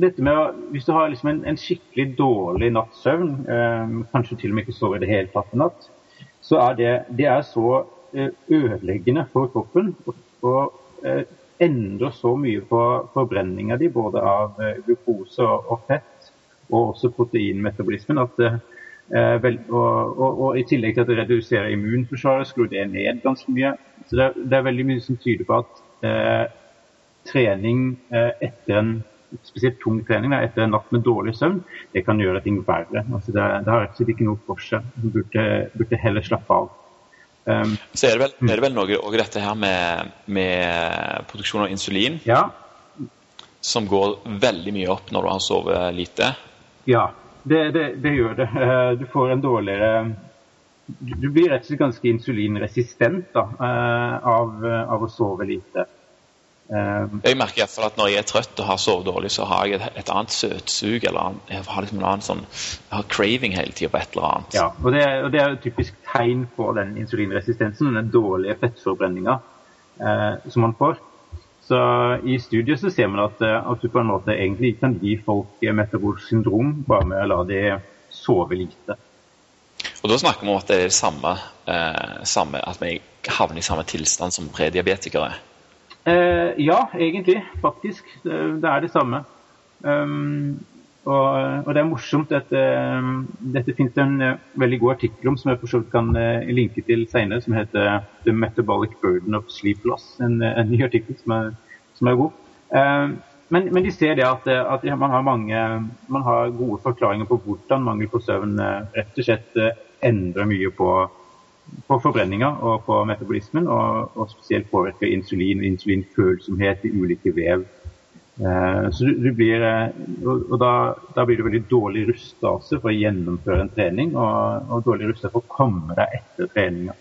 dette med å, Hvis du har liksom en, en skikkelig dårlig natts søvn, eh, kanskje til og med ikke sover i det hele tatt i natt, så er det, det er så eh, ødeleggende for kroppen og, og eh, endrer så mye på forbrenninga di, både av eh, glukose og, og fett, og også proteinmetabolismen, at eh, vel, og, og, I tillegg til at det reduserer immunforsvaret, skrur det ned ganske mye. Så det, det er veldig mye som tyder på at trening etter en spesielt tung trening da, etter en natt med dårlig søvn, det kan gjøre ting verre. Altså det, det har rett og slett ikke noe for seg. Du burde, burde heller slappe av. Um, Så er det vel, er det vel noe også dette her med, med produksjon av insulin, ja, som går veldig mye opp når du har sovet lite. ja det, det, det gjør det. Eh, Du får en dårligere Du du blir rett og slett ganske insulinresistent da, eh, av, av å sove lite. Eh, Jeg merker i hvert fall at når jeg er trøtt og har sovet dårlig, så har jeg et, et annet søtsug. eller annen- Jeg har liksom en annen sånn, jeg har craving hele tida på et eller annet. Ja, og det, og det er et typisk tegn på den insulinresistensen, den dårlige fettforbrenninga eh, som man får. Så I studier så ser man at, eh, at du på en måte egentlig kan gi folk eh, metabolsk syndrom bare med å la de sove lite. Og da snakker vi om at det er det samme, eh, samme at vi havner i samme tilstand som prediabetikere. Eh, ja, egentlig. Faktisk. Det, er det samme. Um, og, og det er morsomt. at um, dette finnes det en uh, veldig god artikkel om som jeg for så vidt kan uh, linke til senere, som heter 'The Metabolic Burden of Sleep Loss'. En, en ny artikkel som er, som er god. Um, men, men, de ser det at, at man, har mange, man, har gode forklaringer på hvordan mangel på søvn rett og slett endrer mye på, på forbrenninga og på metabolismen, og, og spesielt påvirker insulin og insulinfølsomhet i ulike vev. Eh, så du, du blir, og, og da, da, blir du veldig dårlig rusta for å gjennomføre en trening, og, og dårlig rusta for å komme deg etter treninga.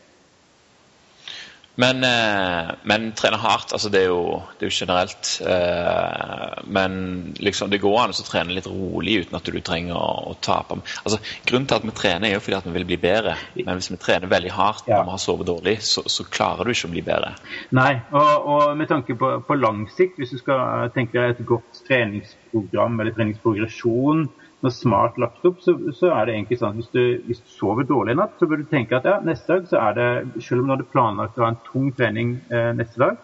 Men, eh, men trene hardt, altså det er jo, det er jo generelt. Eh, men liksom, det går an å trene litt rolig uten at du trenger å, å tape. Altså, grunnen til at vi trener, er jo fordi at vi vil bli bedre. Men hvis vi trener veldig hardt ja. når vi har sovet dårlig, så, så, klarer du ikke å bli bedre. Nei, og, og med tanke på, på lang sikt, hvis du skal tenke deg et godt treningsprogram eller treningsprogresjon når smart lagt opp, så, så, er det egentlig sånn at hvis du, hvis du, sover dårlig i natt, så bør du tenke at ja, neste dag så er det Selv om du hadde planlagt å ha en tung trening eh, neste dag,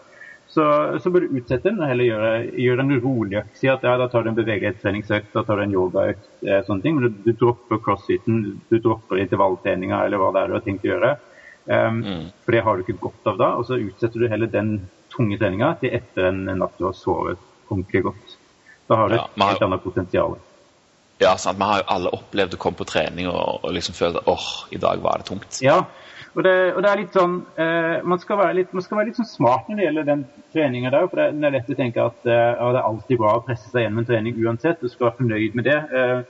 så, så, bør du utsette den og heller gjøre, gjøre en rolig økt. Si at ja, da tar du en bevegelighetstreningsøkt, da tar du en yogaøkt, eh, sånne ting. Men du, du dropper crossfiten, du dropper intervalltreninga eller hva det er du har tenkt å gjøre. Um, mm. For det har du ikke godt av da. Og så utsetter du heller den tunge treninga til etter en natt du har sovet ordentlig godt. Da har du et ja, helt annet potensial. Ja, sant. Vi har jo alle opplevd å komme på trening og, og liksom føle at åh, i dag var det tungt. Ja, og det, og det er litt sånn eh, man, skal være litt, man skal være litt sånn smart når det gjelder den treninga der. For det, det, er lett å tenke at eh, det er alltid bra å presse seg gjennom en trening uansett. Du skal være fornøyd med det. Eh,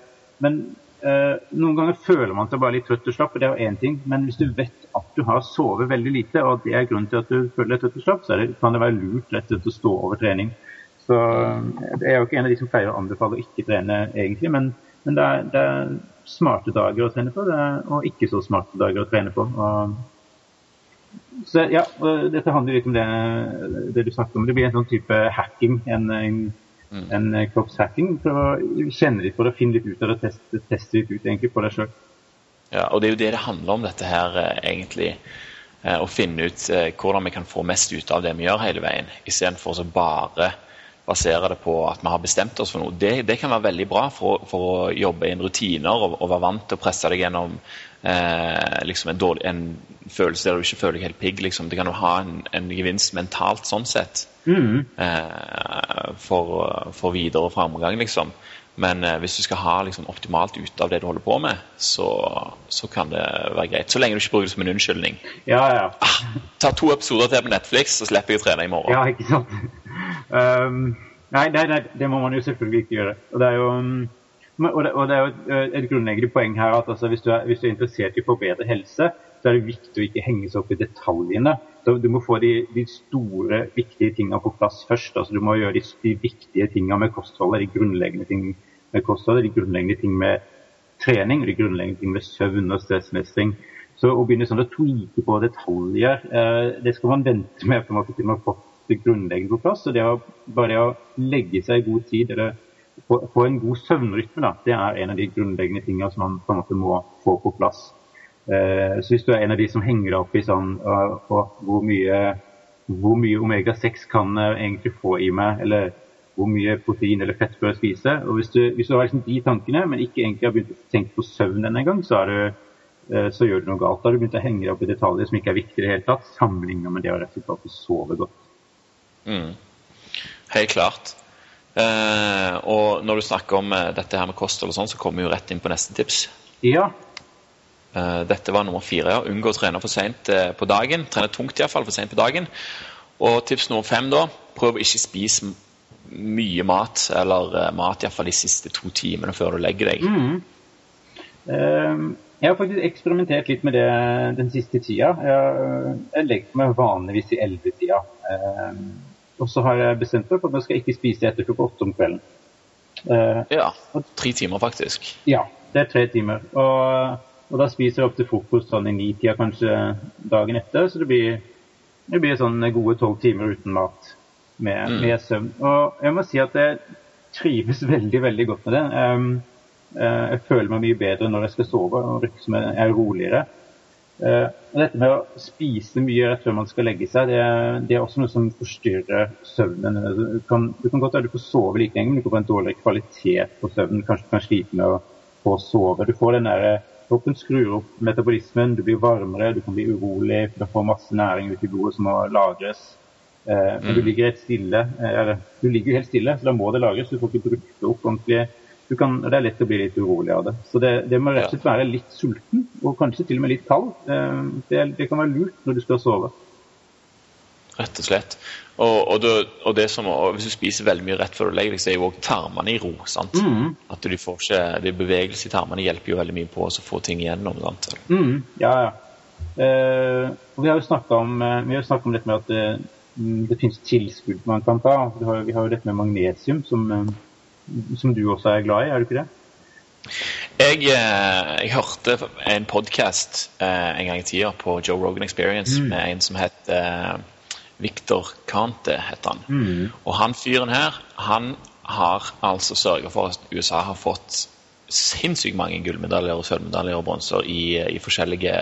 men eh, noen ganger føler man seg bare litt trøtt og slapp, og det er jo én ting. Men hvis du vet at du har sovet veldig lite, og det er grunnen til at du føler deg trøtt og slapp, så det, kan det være lurt rett og slett å stå over trening. Så Jeg er jo ikke en av de som pleier å anbefale å ikke trene, egentlig. Men, men det, er, det, er, smarte dager å trene på, er, og ikke så smarte dager å trene på. Og, så ja, Dette handler litt om det, det, du snakket om. Det blir en sånn type hacking. En, en, mm. en kroppshacking Prøv å kjenne litt på det, finne litt ut av det, teste, teste litt ut egentlig på deg sjøl. Ja, og det er jo det det handler om, dette her, eh, egentlig. Eh, å finne ut eh, hvordan vi kan få mest ut av det vi gjør hele veien, istedenfor å bare basere det på at vi har bestemt oss for noe. Det, det kan være veldig bra for, for, å jobbe inn rutiner og, og være vant til å presse deg gjennom eh, liksom en, dårlig, en, følelse der du ikke føler deg helt pigg. Liksom. Det kan jo ha en, en, gevinst mentalt sånn sett mm. eh, for, for, videre framgang, liksom. Men eh, hvis du skal ha liksom, optimalt ut av det du holder på med, så, så, kan det være greit. Så lenge du ikke bruker det som en unnskyldning. Ja, ja. Ah, ta to episoder til på Netflix, så slipper jeg å trene i morgen. Ja, ikke sant? Um, nei, nei, nei, det må man jo selvfølgelig ikke gjøre. Og det er jo, um, og det, og det er jo et, et, grunnleggende poeng her at altså, hvis, du er, hvis, du er, interessert i å forbedre helse, så er det viktig å ikke henge seg opp i detaljene. Så du må få de, de store, viktige tingene på plass først. Altså, du må gjøre de, de viktige tingene med kostholdet, de grunnleggende ting med kostholdet, de grunnleggende ting med trening, de grunnleggende ting med søvn og stressmestring. Så å begynne sånn å tweake på detaljer, eh, det skal man vente med til man har fått det grunnleggende på plass. og det å, Bare det å legge seg i god tid eller få, få en god søvnrytme, da, det er en av de grunnleggende tingene som man på en måte må få på plass. Eh, så Hvis du er en av de som henger deg opp i sånn uh, hvor mye, hvor mye omega-6 kan jeg egentlig få i meg, eller hvor mye protein eller fett bør jeg spise. og Hvis du, hvis du har liksom de tankene, men ikke egentlig har begynt å tenke på søvn ennå engang, så, uh, så gjør du noe galt. Da har du begynt å henge deg opp i detaljer som ikke er viktige i det hele tatt, sammenlignet med det å rett og slett sove godt. Mm. Helt klart. Eh, og når du snakker om eh, dette her med kosthold og sånn, så kommer vi jo rett inn på neste tips. Ja. Eh, dette var nummer fire. ja. Unngå å trene for seint eh, på dagen. Trene tungt iallfall for seint på dagen. Og tips nummer fem, da. Prøv å ikke spise mye mat, eller uh, mat iallfall de siste to timene før du legger deg. Mm. Um, jeg har faktisk eksperimentert litt med det den siste tida. Jeg, jeg legger meg vanligvis i ellevetida. Um, og så har jeg bestemt meg for at jeg skal ikke spise etter klokka åtte om kvelden. Uh, ja. Tre timer, faktisk. Ja, det er tre timer. Og, og da spiser jeg opp til frokost sånn i nitida kanskje dagen etter. Så det blir, det blir sånn gode tolv timer uten mat med, mm. med, søvn. Og jeg må si at jeg trives veldig, veldig godt med det. Um, uh, jeg føler meg mye bedre når jeg skal sove, og rytmen er roligere. Uh, dette med å spise mye rett før man skal legge seg, det, det er også noe som forstyrrer søvnen. Du kan, du kan godt være du får sove like lenge, men du kan få en dårligere kvalitet på søvnen. Kanskje du kan slite med å få sove. Du får den der, Kroppen skrur opp metabolismen, du blir varmere, du kan bli urolig, du får masse næring ut i blodet som må lagres. Eh, men du ligger helt stille, eh, eller du ligger helt stille, så da må det lagres. Du får ikke brukt det opp ordentlig. Du kan, det er lett å bli litt urolig av det. Så det, det må rett og slett være litt sulten, og kanskje til og med litt kald. Eh, det, det kan være lurt når du skal sove. Rett og slett. Og, og, det, og det som, og hvis du spiser veldig mye rett før du legger deg, så er jo òg tarmene i ro. sant? Mm. At du får ikke, det Bevegelse i tarmene hjelper jo veldig mye på å få ting igjennom. sant? Mm, ja, ja. Eh, og vi har jo snakka om, eh, om dette med at det, mm, finnes tilskudd man kan ta. Vi har, vi har jo dette med magnesium, som, eh, som du også er glad i, er du ikke det? Jeg, eh, jeg hørte en podkast eh, en gang i tida på Joe Rogan Experience Mm. med en som het Victor Kante, heter han. Mm. Og han fyren her, han har altså sørga for at USA har fått sinnssykt mange gullmedaljer og sølvmedaljer og bronser i, i forskjellige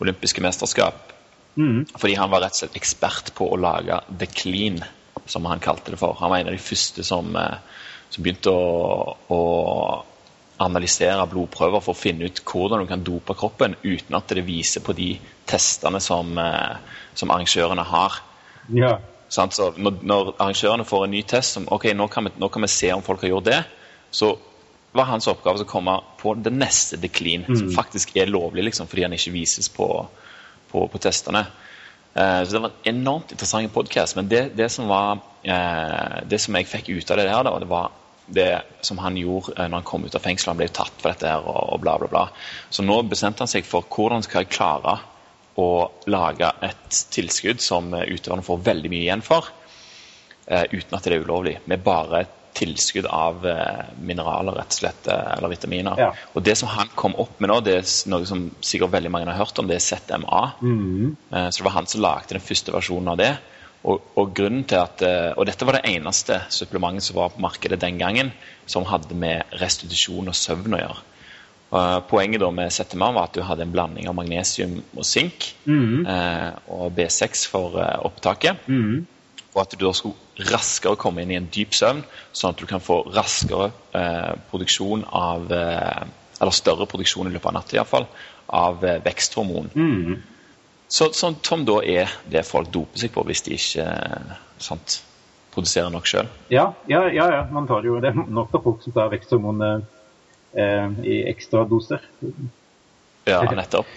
olympiske mesterskap. Mm. Fordi han var rett og slett ekspert på å lage the clean, som han kalte det for. Han var en av de første som, eh, som begynte å, å analysere blodprøver for å finne ut hvordan du kan dope kroppen uten at det viser på de testene som, eh, som arrangørene har. Ja. Så når, når arrangørene får en ny test som ok, nå kan, vi, nå kan vi se om folk har gjort det, så var hans oppgave å komme på det neste the clean, mm. som faktisk er lovlig, liksom, fordi han ikke vises på, på, på testene. Eh, så Det var en enormt interessant podkast. Men det, det, som var, eh, det som jeg fikk ut av det her, det var det som han gjorde eh, når han kom ut av fengselet. Han ble tatt for dette her og, bla, bla, bla. Så nå bestemte han seg for hvordan skal jeg klare å lage et tilskudd som utøverne får veldig mye igjen for, uten at det er ulovlig. Med bare et tilskudd av eh, mineraler, rett og slett, eh, eller vitaminer. Ja. Og det som han kom opp med nå, det er noe som sikkert veldig mange har hørt om, det er ZMA. Mm. Eh, Så det var han som lagde den første versjonen av det. Og, og grunnen til at, og dette var det eneste supplementet som var på markedet den gangen, som hadde med restitusjon og søvn å gjøre. Poenget da med ZMA var at du hadde en blanding av magnesium og sink Mm. og B6 for opptaket. Mm. Og at du da skulle raskere komme inn i en dyp søvn, sånn at du kan få raskere eh, produksjon av eh, Eller større produksjon i løpet av natta iallfall, av eh, veksthormon. Mm. Så, som, som da er det folk doper seg på hvis de ikke eh, sant, produserer nok sjøl. Ja, ja, ja, ja, man tar jo. Det nok av folk som tar veksthormon eh, i ekstra doser. Ja, nettopp.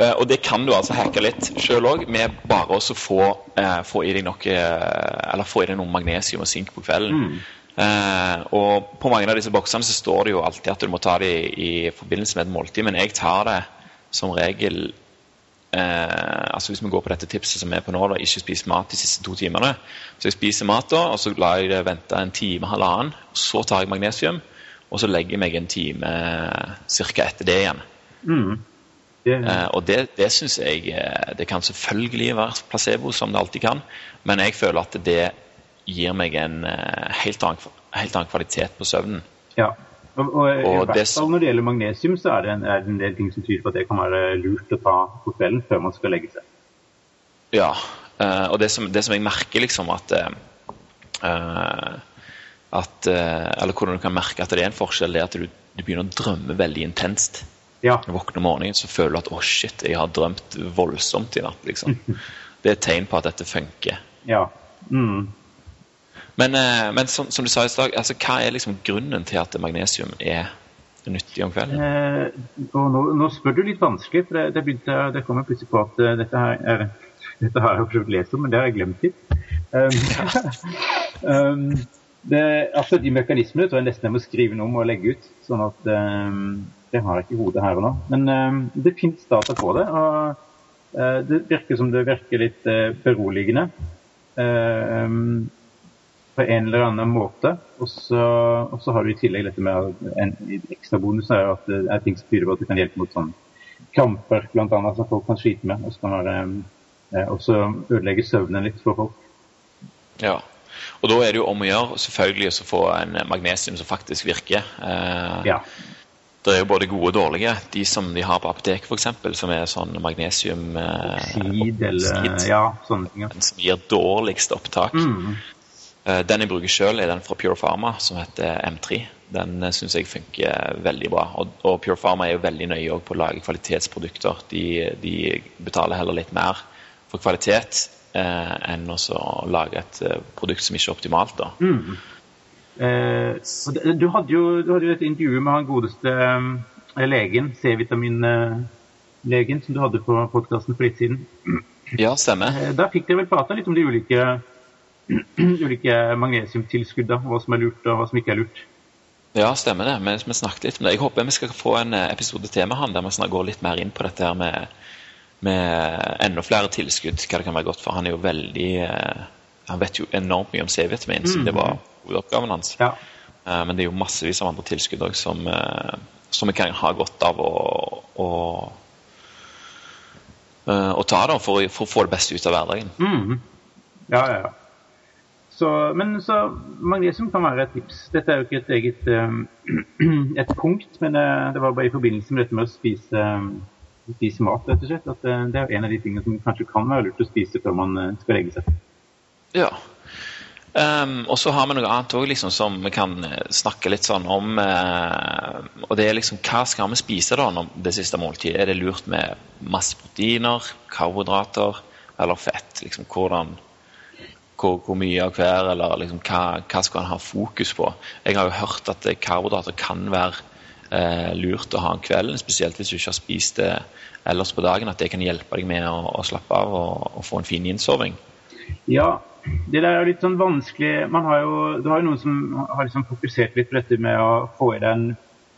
Eh, og det kan du altså hacke litt sjøl òg, med bare å få, eh, få i deg noe eh, Eller få i deg noe magnesium og sink på kvelden. Mm. Uh, og på mange av disse boksene så står det jo alltid at du må ta det i, i forbindelse med et måltid, men jeg tar det som regel uh, altså Hvis vi går på dette tipset som er på nå, da, ikke spise mat de siste to timene. Så jeg spiser mat, da, og så lar jeg det vente en time, halvannen. Så tar jeg magnesium, og så legger jeg meg en time ca. etter det igjen. Mm. Eh, og det, det syns jeg eh, Det kan selvfølgelig være placebo, som det alltid kan, men jeg føler at det gir meg en eh, helt annen, helt annen kvalitet på søvnen. ja. Og, og, i hvert fall når det gjelder magnesium, så er det, en, er det en del ting som tyder på at det kan være lurt å ta på kvelden før man skal legge seg. Ja, eh, og det som, det som jeg merker liksom at at, Eller hvordan du kan merke at det er en forskjell, det er at du, du begynner å drømme veldig intenst. Ja. Våkner om morgenen, så føler du at 'å, shit, jeg har drømt voldsomt i natt'. liksom. Det er et tegn på at dette funker. ja. Mm. Men, eh, men som, som du sa i stad, altså, hva er liksom grunnen til at magnesium er nyttig om kvelden? Eh, nå, nå spør du litt vanskelig, for det, det, begynte, det kom jeg plutselig på at eh, dette her er dette har jeg prøvd å lese om, men det har jeg glemt litt. Um, um, det, altså De mekanismene tror jeg nesten jeg må skrive noe om og legge ut. sånn at um, Det har jeg ikke i hodet her og nå. Men um, det fins data på det. og uh, Det virker som det virker litt uh, beroligende. Um, på en eller annen måte. Og så, har du i tillegg dette med en ekstra bonus er at det er ting som tyder på at det kan hjelpe mot sånn kramper, bl.a. som folk kan slite med. Og så kan være, eh, også ødelegge søvnen litt for folk. Ja. Og da er det jo om å gjøre selvfølgelig å få en magnesium som faktisk virker. Eh, Ja. Det er jo både gode og dårlige. De som de har på apoteket, f.eks., som er sånn magnesium eh, Oksid eller ja, sånne ting. Ja. den som gir dårligst opptak. Mm. Eh, Den jeg bruker sjøl, er den fra Pure Pharma, som heter M3. Den syns jeg funker veldig bra. Og, og Pure Pharma er jo veldig nøye på å lage kvalitetsprodukter. De, de betaler heller litt mer for kvalitet eh, enn å lage et eh, produkt som ikke er optimalt. da. Mm. Eh, du, hadde jo, du hadde jo et intervju med han godeste eh, legen, C-vitaminlegen, som du hadde på podkasten for litt siden. Ja, stemmer. Eh, da fikk dere vel prata litt om de ulike, ulike magnesiumtilskuddene, hva som er lurt og hva som ikke er lurt. Ja, stemmer det. Vi, vi, snakket litt om det. Jeg håper vi skal få en episode til med han der vi går litt mer inn på dette her med med enda flere tilskudd, hva det kan være godt for. Han er jo veldig eh, Han vet jo enormt mye om C-vitamin, så det var mm. hovedoppgaven hans. Ja. Eh, men det er jo massevis av andre tilskudd òg som, eh, som vi kan ha godt av å, å, å ta da, for, for, å få det beste ut av hverdagen. Mm. Ja, ja. Så, men så magnesium kan være et tips. Dette er jo ikke et eget et punkt, men det var bare i forbindelse med dette med å spise spise mat, rett og slett. At eh, det er en av de tingene som kanskje kan være lurt å spise før man eh, skal legge seg. Ja. Um, og så har vi noe annet også, liksom, som vi kan eh, snakke litt sånn om. Uh, og det er liksom hva skal vi spise da når det siste måltidet? Er det lurt med masse proteiner, karbohydrater eller fett? Liksom, hvordan, hvor, hvor, mye av hver, eller liksom, hva, hva skal en ha fokus på? Jeg har jo hørt at karbohydrater kan være uh, lurt å ha om kvelden, spesielt hvis du ikke har spist det ellers på dagen. At det kan hjelpe deg med å, å slappe av og, og, få en fin innsoving. Ja, det der er litt sånn vanskelig. Man har jo, du har jo noen som har liksom fokusert litt på dette med å få i deg en,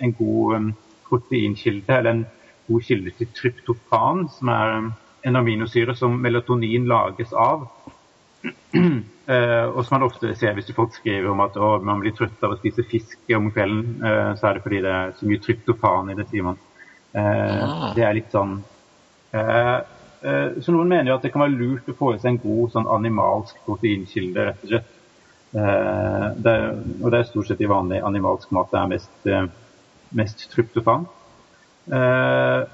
en god um, proteinkilde, eller en god kilde til tryptofan, som er um, en aminosyre som melatonin lages av. Uh, og som man ofte ser hvis folk skriver om at å, man blir trøtt av å spise fisk om kvelden, uh, så er det fordi det er så mye tryptofan i det, sier man. Uh, det er litt sånn Så noen mener jo at det kan være lurt å få i seg en god sånn animalsk proteinkilde, rett og slett. Det er, og det er stort sett i vanlig animalsk mat det er mest, mest tryptofan. Eh,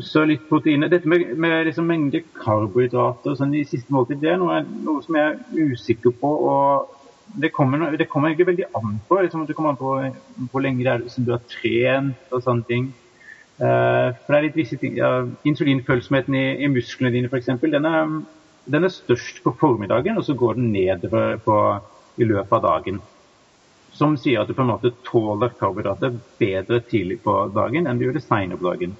så litt proteiner. Dette med, med liksom mengde karbohydrater sånn i siste måltid, det er noe, noe, som jeg er usikker på. og Det kommer, det kommer egentlig veldig an på. Liksom, det kommer an på hvor lenge det er som du har trent og sånne ting. Uh, for det er litt visse ting, Insulinfølsomheten i, i musklene dine f.eks. Den, er, den er størst på formiddagen, og så går den ned på, i løpet av dagen som sier at du på en måte tåler karbohydrater bedre tidlig på dagen enn du gjør det senere på dagen.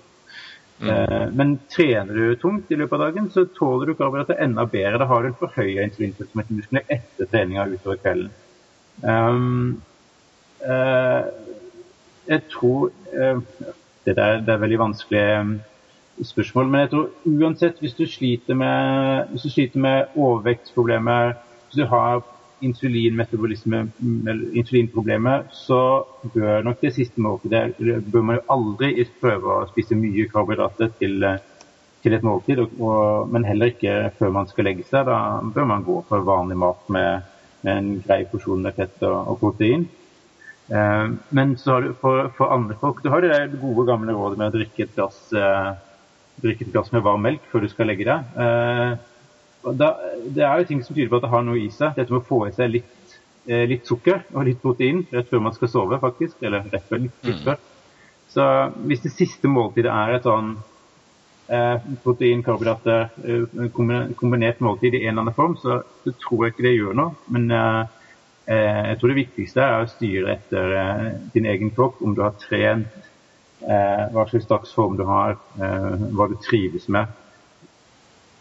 Mm. Eh, men trener du tungt i løpet av dagen, så tåler du karbohydrater enda bedre. Da har du en forhøya insulinfølsomhet i musklene etter treninga utover kvelden. Um, uh, jeg tror uh, det, der, det er veldig vanskelig spørsmål, men jeg tror uansett hvis du sliter med, hvis du sliter med overvektsproblemer, hvis du har insulinproblemer, så bør nok det siste måltidet bør man jo aldri prøve å spise mye karbohydrater til, til et måltid, og, og, men heller ikke før man skal legge seg. Da bør man gå for vanlig mat med, med en grei porsjon med fett og, og protein. Eh, men så har du for, for, andre folk Du har det gode, gamle rådet med å drikke et glass, eh, drikke et glass med varm melk før du skal legge deg. Eh, da, det er jo ting som tyder på at det har noe i seg. Dette med å få i seg litt, litt sukker og litt protein rett før man skal sove, faktisk. Eller rett før, litt, mm. før. Så hvis det siste måltidet er et sånn eh, protein, karbohydrater, kombinert måltid i en eller annen form, så, så, tror jeg ikke det gjør noe. Men eh jeg tror det viktigste er å styre etter eh, din egen kropp, om du har trent, hva slags dagsform du har, hva du trives med.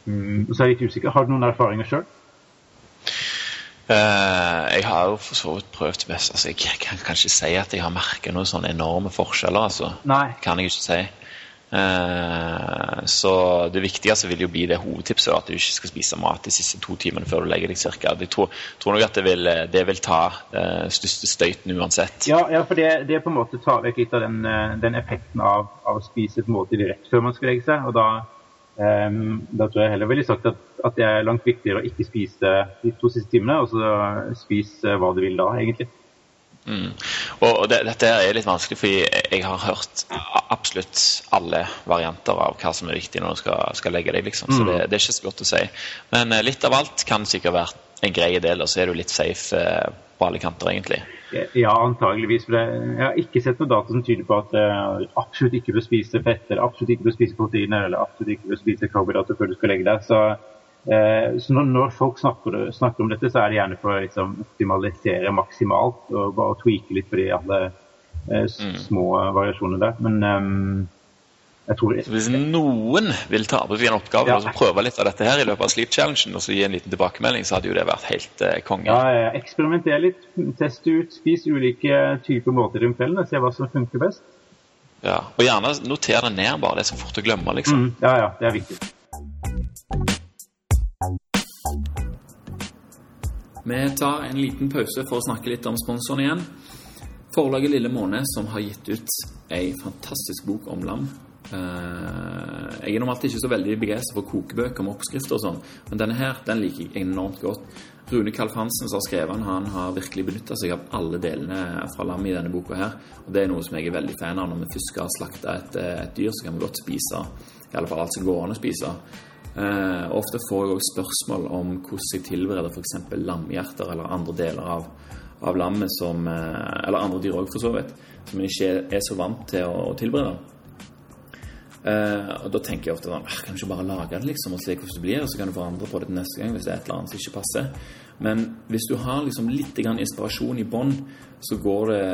Og så er jeg litt usikker. Har du noen erfaringer sjøl? Uh, eh, jeg har jo for så vidt prøvd best. Altså, jeg kan, kan ikke si at jeg har merket noen sånne enorme forskjeller. Altså. Nei. Kan jeg ikke si. Uh, så det viktigste vil jo bli det hovedtipset, at du ikke skal spise mat de siste to timene før du legger deg. Cirka. Jeg tror, tror nok at det vil, det vil ta uh, største støyten uansett. Ja, ja for det, det, på en måte tar vekk litt av den, den effekten av, av, å spise et måltid rett før man skal legge seg. og da Um, da tror jeg heller ville sagt at, at, det er langt viktigere å ikke spise de to siste timene, og så spise hva du vil da, egentlig. Mm. Og det, Dette er litt vanskelig, fordi jeg har hørt absolutt alle varianter av hva som er viktig når du skal, skal legge deg. liksom, så mm. det, det, er ikke så godt å si. Men eh, litt av alt kan sikkert være en grei del, og så er du litt safe eh, på alle kanter, egentlig. Ja, antageligvis. For jeg har ikke sett noen data som tyder på at du absolutt ikke bør spise fett, eller absolutt ikke bør spise proteiner, eller absolutt ikke bør spise karbohydrater før du skal legge deg. Så Eh, så når, når folk snakker, snakker, om dette, så er det gjerne for å liksom, optimalisere maksimalt og bare tweake litt på de alle eh, mm. små Variasjonene der. Men um, jeg tror det... Så Hvis noen vil ta på seg en oppgave ja. og prøve litt av dette her i løpet av Sleep Challengen og så gi en liten tilbakemelding, så hadde jo det vært helt eh, konge. Ja, Eksperimenter litt, test ut, spis ulike typer måter om kvelden og se hva som funker best. Ja, Og gjerne noter det ned, bare det er så fort å glemme, liksom. Mm, ja, ja, det er viktig. Vi tar en liten pause for å snakke litt om sponsoren igjen. Forlaget Lille Måne, som har gitt ut ei fantastisk bok om lam. Eh, jeg er normalt ikke så veldig begeistret for kokebøker med oppskrifter og sånn, men denne her den liker jeg enormt godt. Rune Kalf Hansen som har skrevet den, han har virkelig benytta seg av alle delene fra lam i denne boka her. Og det er noe som jeg er veldig fan av. Når vi først skal slakte et, et dyr, så kan vi godt spise i alle fall alt som går an å spise. Eh, ofte får jeg også spørsmål om hvordan jeg tilbereder f.eks. lamhjerter eller andre deler av, av lammet som eh, Eller andre dyr òg, for så vidt. Som jeg ikke er så vant til å, å tilberede. Eh, og Da tenker jeg ofte sånn Kan du ikke bare lage det liksom og se hvordan det blir? Og så kan du forandre på det til neste gang hvis det er et eller annet som ikke passer. Men hvis du har liksom litt inspirasjon i bånn, så går det,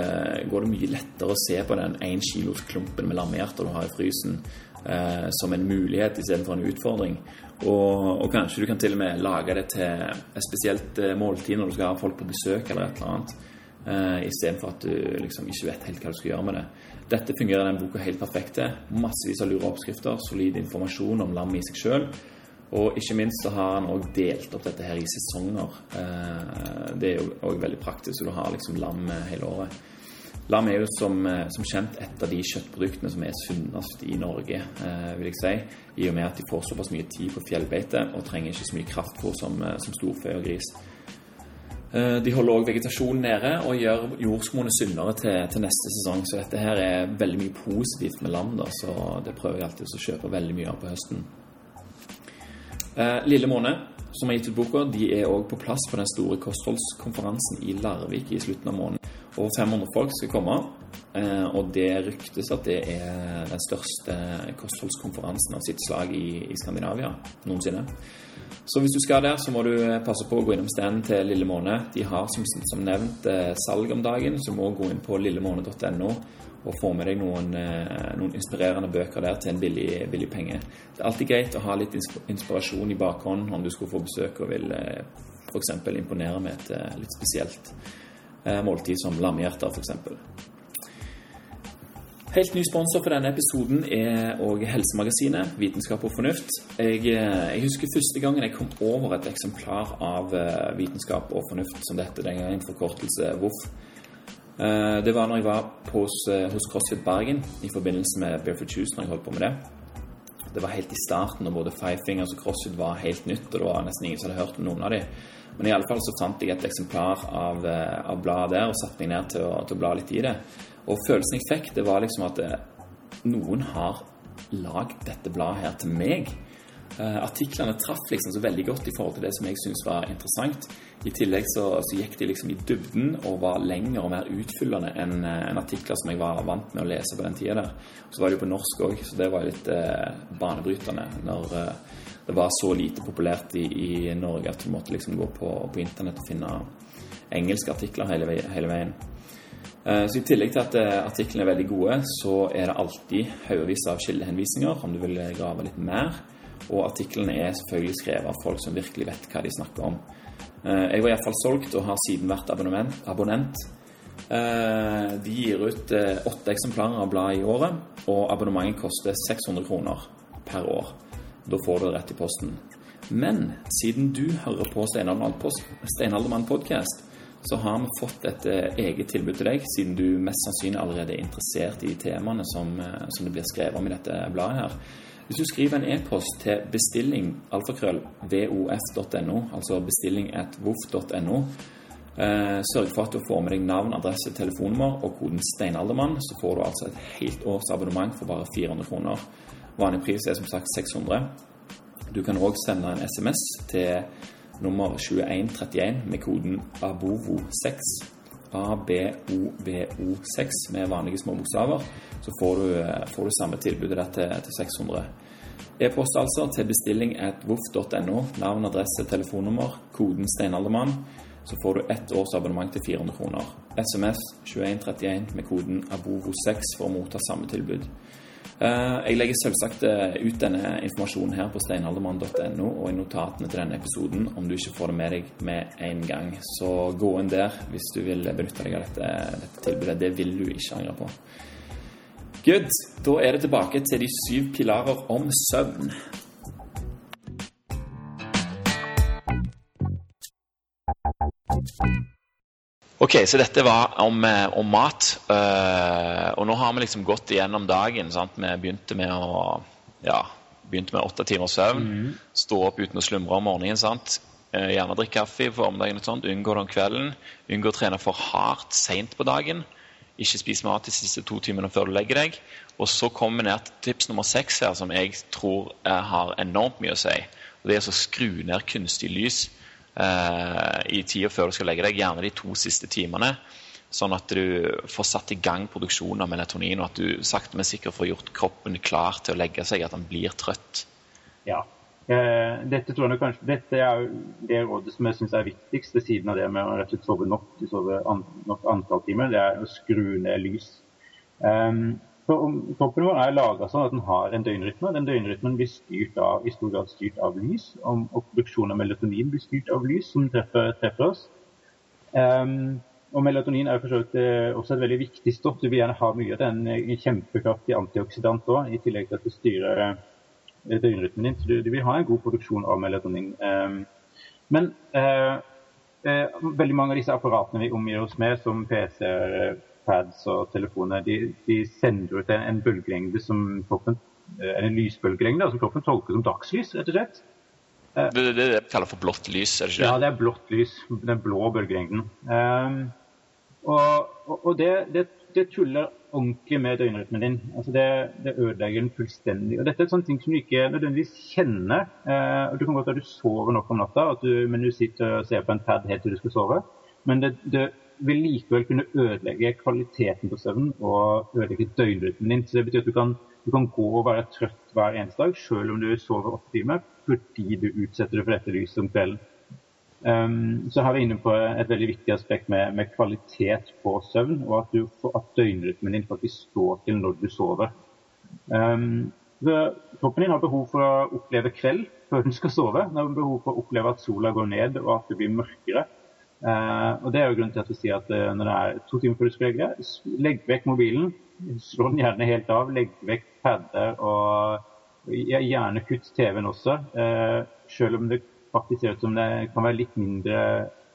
går det, mye lettere å se på den 1 kilos klumpen med lammehjerter du har i frysen, eh, som en mulighet istedenfor en utfordring. Og, og, kanskje du kan til og med lage det til et spesielt eh, måltid når du skal ha folk på besøk eller et eller annet. Uh, Istedenfor at du liksom ikke vet helt hva du skal gjøre med det. Dette fungerer den boka helt perfekt til. Massevis av lure oppskrifter, solid informasjon om lam i seg sjøl. Og ikke minst så har han òg delt opp dette her i sesonger. Uh, det er jo òg veldig praktisk, så du har liksom lam hele året. Lam er jo som, eh, som, kjent et av de kjøttproduktene som er sunnest i Norge, eh, vil jeg si. I og med at de får såpass mye tid på fjellbeite og trenger ikke så mye kraftfôr som, eh, som storfe og gris. Eh, de holder òg vegetasjonen nede og gjør jordsmonnet sunnere til, til, neste sesong. Så dette her er veldig mye positivt med lam, da, så det prøver jeg alltid å kjøpe veldig mye av på høsten. Eh, Lille Måne, som har gitt ut boka, de er òg på plass på den store kostholdskonferansen i Larvik i slutten av måneden. Over 500 folk skal komme. Eh, og det ryktes at det er den største kostholdskonferansen av sitt slag i, i Skandinavia noensinne. Så hvis du skal der, så må du passe på å gå innom standen til Lille Måne. De har som, som nevnt eh, salg om dagen, så må gå inn på lillemåne.no og få med deg noen, eh, noen, inspirerende bøker der til en billig, billig, penge. Det er alltid greit å ha litt inspirasjon i bakhånd om du skulle få besøk og vil f.eks. imponere med et litt spesielt Eh, måltid som lammehjerter, f.eks. Helt ny sponsor for denne episoden er òg Helsemagasinet, Vitenskap og fornuft. Jeg, eh, jeg, husker første gangen jeg kom over et eksemplar av eh, Vitenskap og fornuft, som dette den gangen forkortelse VOF. Det var når jeg var hos, hos CrossFit Bergen i forbindelse med Barefoot Shoes, når jeg holdt på med det. Det var helt i starten, og både Five Fingers og CrossFit var helt nytt, og det var nesten ingen som hadde hørt om noen av dem. Men i alle fall så fant jeg et eksemplar av, eh, av bladet der og satte meg ned til å, til å, bla litt i det. Og følelsen jeg fikk, det var liksom at eh, noen har lagd dette bladet her til meg. Uh, artiklene traff liksom så veldig godt i forhold til det som jeg syntes var interessant. I tillegg så, så, gikk de liksom i dybden og var lengre og mer utfyllende enn en artikler som jeg var vant med å lese på den tida der. Så var det jo på norsk òg, så det var litt eh, banebrytende. når uh, det var så lite populært i, i, Norge at du måtte liksom gå på, på internett og finne engelske artikler hele, hele veien. Uh, så I tillegg til at uh, artiklene er veldig gode, så er det alltid haugevis av kildehenvisninger om du vil grave litt mer. Og artiklene er selvfølgelig skrevet av folk som virkelig vet hva de snakker om. Uh, jeg var iallfall solgt og har siden vært abonnent. de gir ut åtte eksemplarer av bladet i året, og abonnementet koster 600 kroner per år. Da får du det rett i posten. Men siden du hører på Steinaldermann podkast, så har vi fått et eh, eget tilbud til deg, siden du mest sannsynlig allerede er interessert i temaene som, eh, som det blir skrevet om i dette bladet her. Hvis du skriver en e-post til bestilling alfakrøll vof.no, altså bestilling at vof.no, eh, sørg for at du får med deg navn, adresse, telefonnummer og koden Steinaldermann, så får du altså et helt års abonnement for bare 400 kroner. Vanlig pris er som sagt 600. Du kan òg sende en SMS til nummer 2131 med koden ABOVO6. ABOVO6 med vanlige små bokstaver. Så får du, får du samme tilbudet der til, til 600. E-post altså til bestilling at voff.no. Navn, adresse, telefonnummer, koden steinaldermann. Så får du ett års abonnement til 400 kroner. SMS 2131 med koden ABOVO6 for å motta samme tilbud. Eh, jeg legger selvsagt eh, ut denne informasjonen her på steinaldermann.no og i notatene til denne episoden om du ikke får det med deg med en gang. Så gå inn der hvis du vil benytte deg av dette, dette tilbudet. Det vil du ikke angre på. Good. Da er det tilbake til de syv pilarer om søvn. Ok, så dette var om, eh, om mat. Uh, og nå har vi liksom gått igjennom dagen. sant? Vi begynte med å ja, begynte med åtte timers søvn. Mm. Stå opp uten å slumre om morgenen. sant? Uh, gjerne drikke kaffe på formiddagen. og sånt, Unngå det om kvelden. Unngå å trene for hardt seint på dagen. Ikke spis mat de siste to timene før du legger deg. Og så kommer vi ned til tips nummer seks her, som jeg tror har enormt mye å si. Og Det er å skru ned kunstig lys i tida før du skal legge deg, gjerne de to siste timene. Sånn at du får satt i gang produksjonen av melatonin, og at du sakte, men sikkert får gjort kroppen klar til å legge seg, at den blir trøtt. Ja. Eh, dette, kanskje, dette er det rådet som jeg syns er viktigst, ved siden av det med å rett og slett sove nok, sove an, nok antall timer. Det er å skru ned lys. Um, Kroppen vår er laga sånn at den har en døgnrytme. Den døgnrytmen blir styrt av, i stor grad styrt av lys. Og, produksjonen av melatonin blir styrt av lys, som treffer, treffer oss. Um, og melatonin er for så eh, også et veldig viktig stoff. Du vil gjerne ha mye av det. En kjempekraftig antioxidant òg, i tillegg til at det styrer eh, døgnrytmen din. Så du, du, vil ha en god produksjon av melatonin. Um, men uh, uh, veldig mange av disse apparatene vi omgir oss med, som PC-er pads og telefoner de, de sender ut en, en bølgelengde som kroppen eh, en lysbølgelengde som kroppen tolker som dagslys, rett og slett. Eh, det er det de kaller for blått lys? er det ikke det? Ja, det er blått lys. Den blå bølgelengden. Um, og, og det, det, det, tuller ordentlig med døgnrytmen din. Altså det, det, ødelegger den fullstendig. Og Dette er sånne ting som du ikke nødvendigvis kjenner. Uh, Du kan godt være du sover nok om natta, du, men du sitter og ser på en pad helt til du skal sove. Men det, det vil likevel kunne ødelegge kvaliteten på søvnen og ødelegge døgnrytmen din. Så det betyr at du kan, du kan, gå og være trøtt hver eneste dag, selv om du sover åtte timer, fordi du utsetter deg for dette lyset om kvelden. Um, så her er vi inne på et veldig viktig aspekt med, med kvalitet på søvn, og at, du, at døgnrytmen din faktisk står til når du sover. Um, kroppen din har behov for å oppleve kveld før den skal sove. Den har behov for å oppleve at sola går ned og at det blir mørkere. Uh, og Det er jo grunnen til at vi sier at uh, når det er to timer før du skal legge deg, legg vekk mobilen. Slå den gjerne helt av. Legg vekk padder og gjerne kutt TV-en også. Uh, selv om det faktisk ser ut som det kan være litt mindre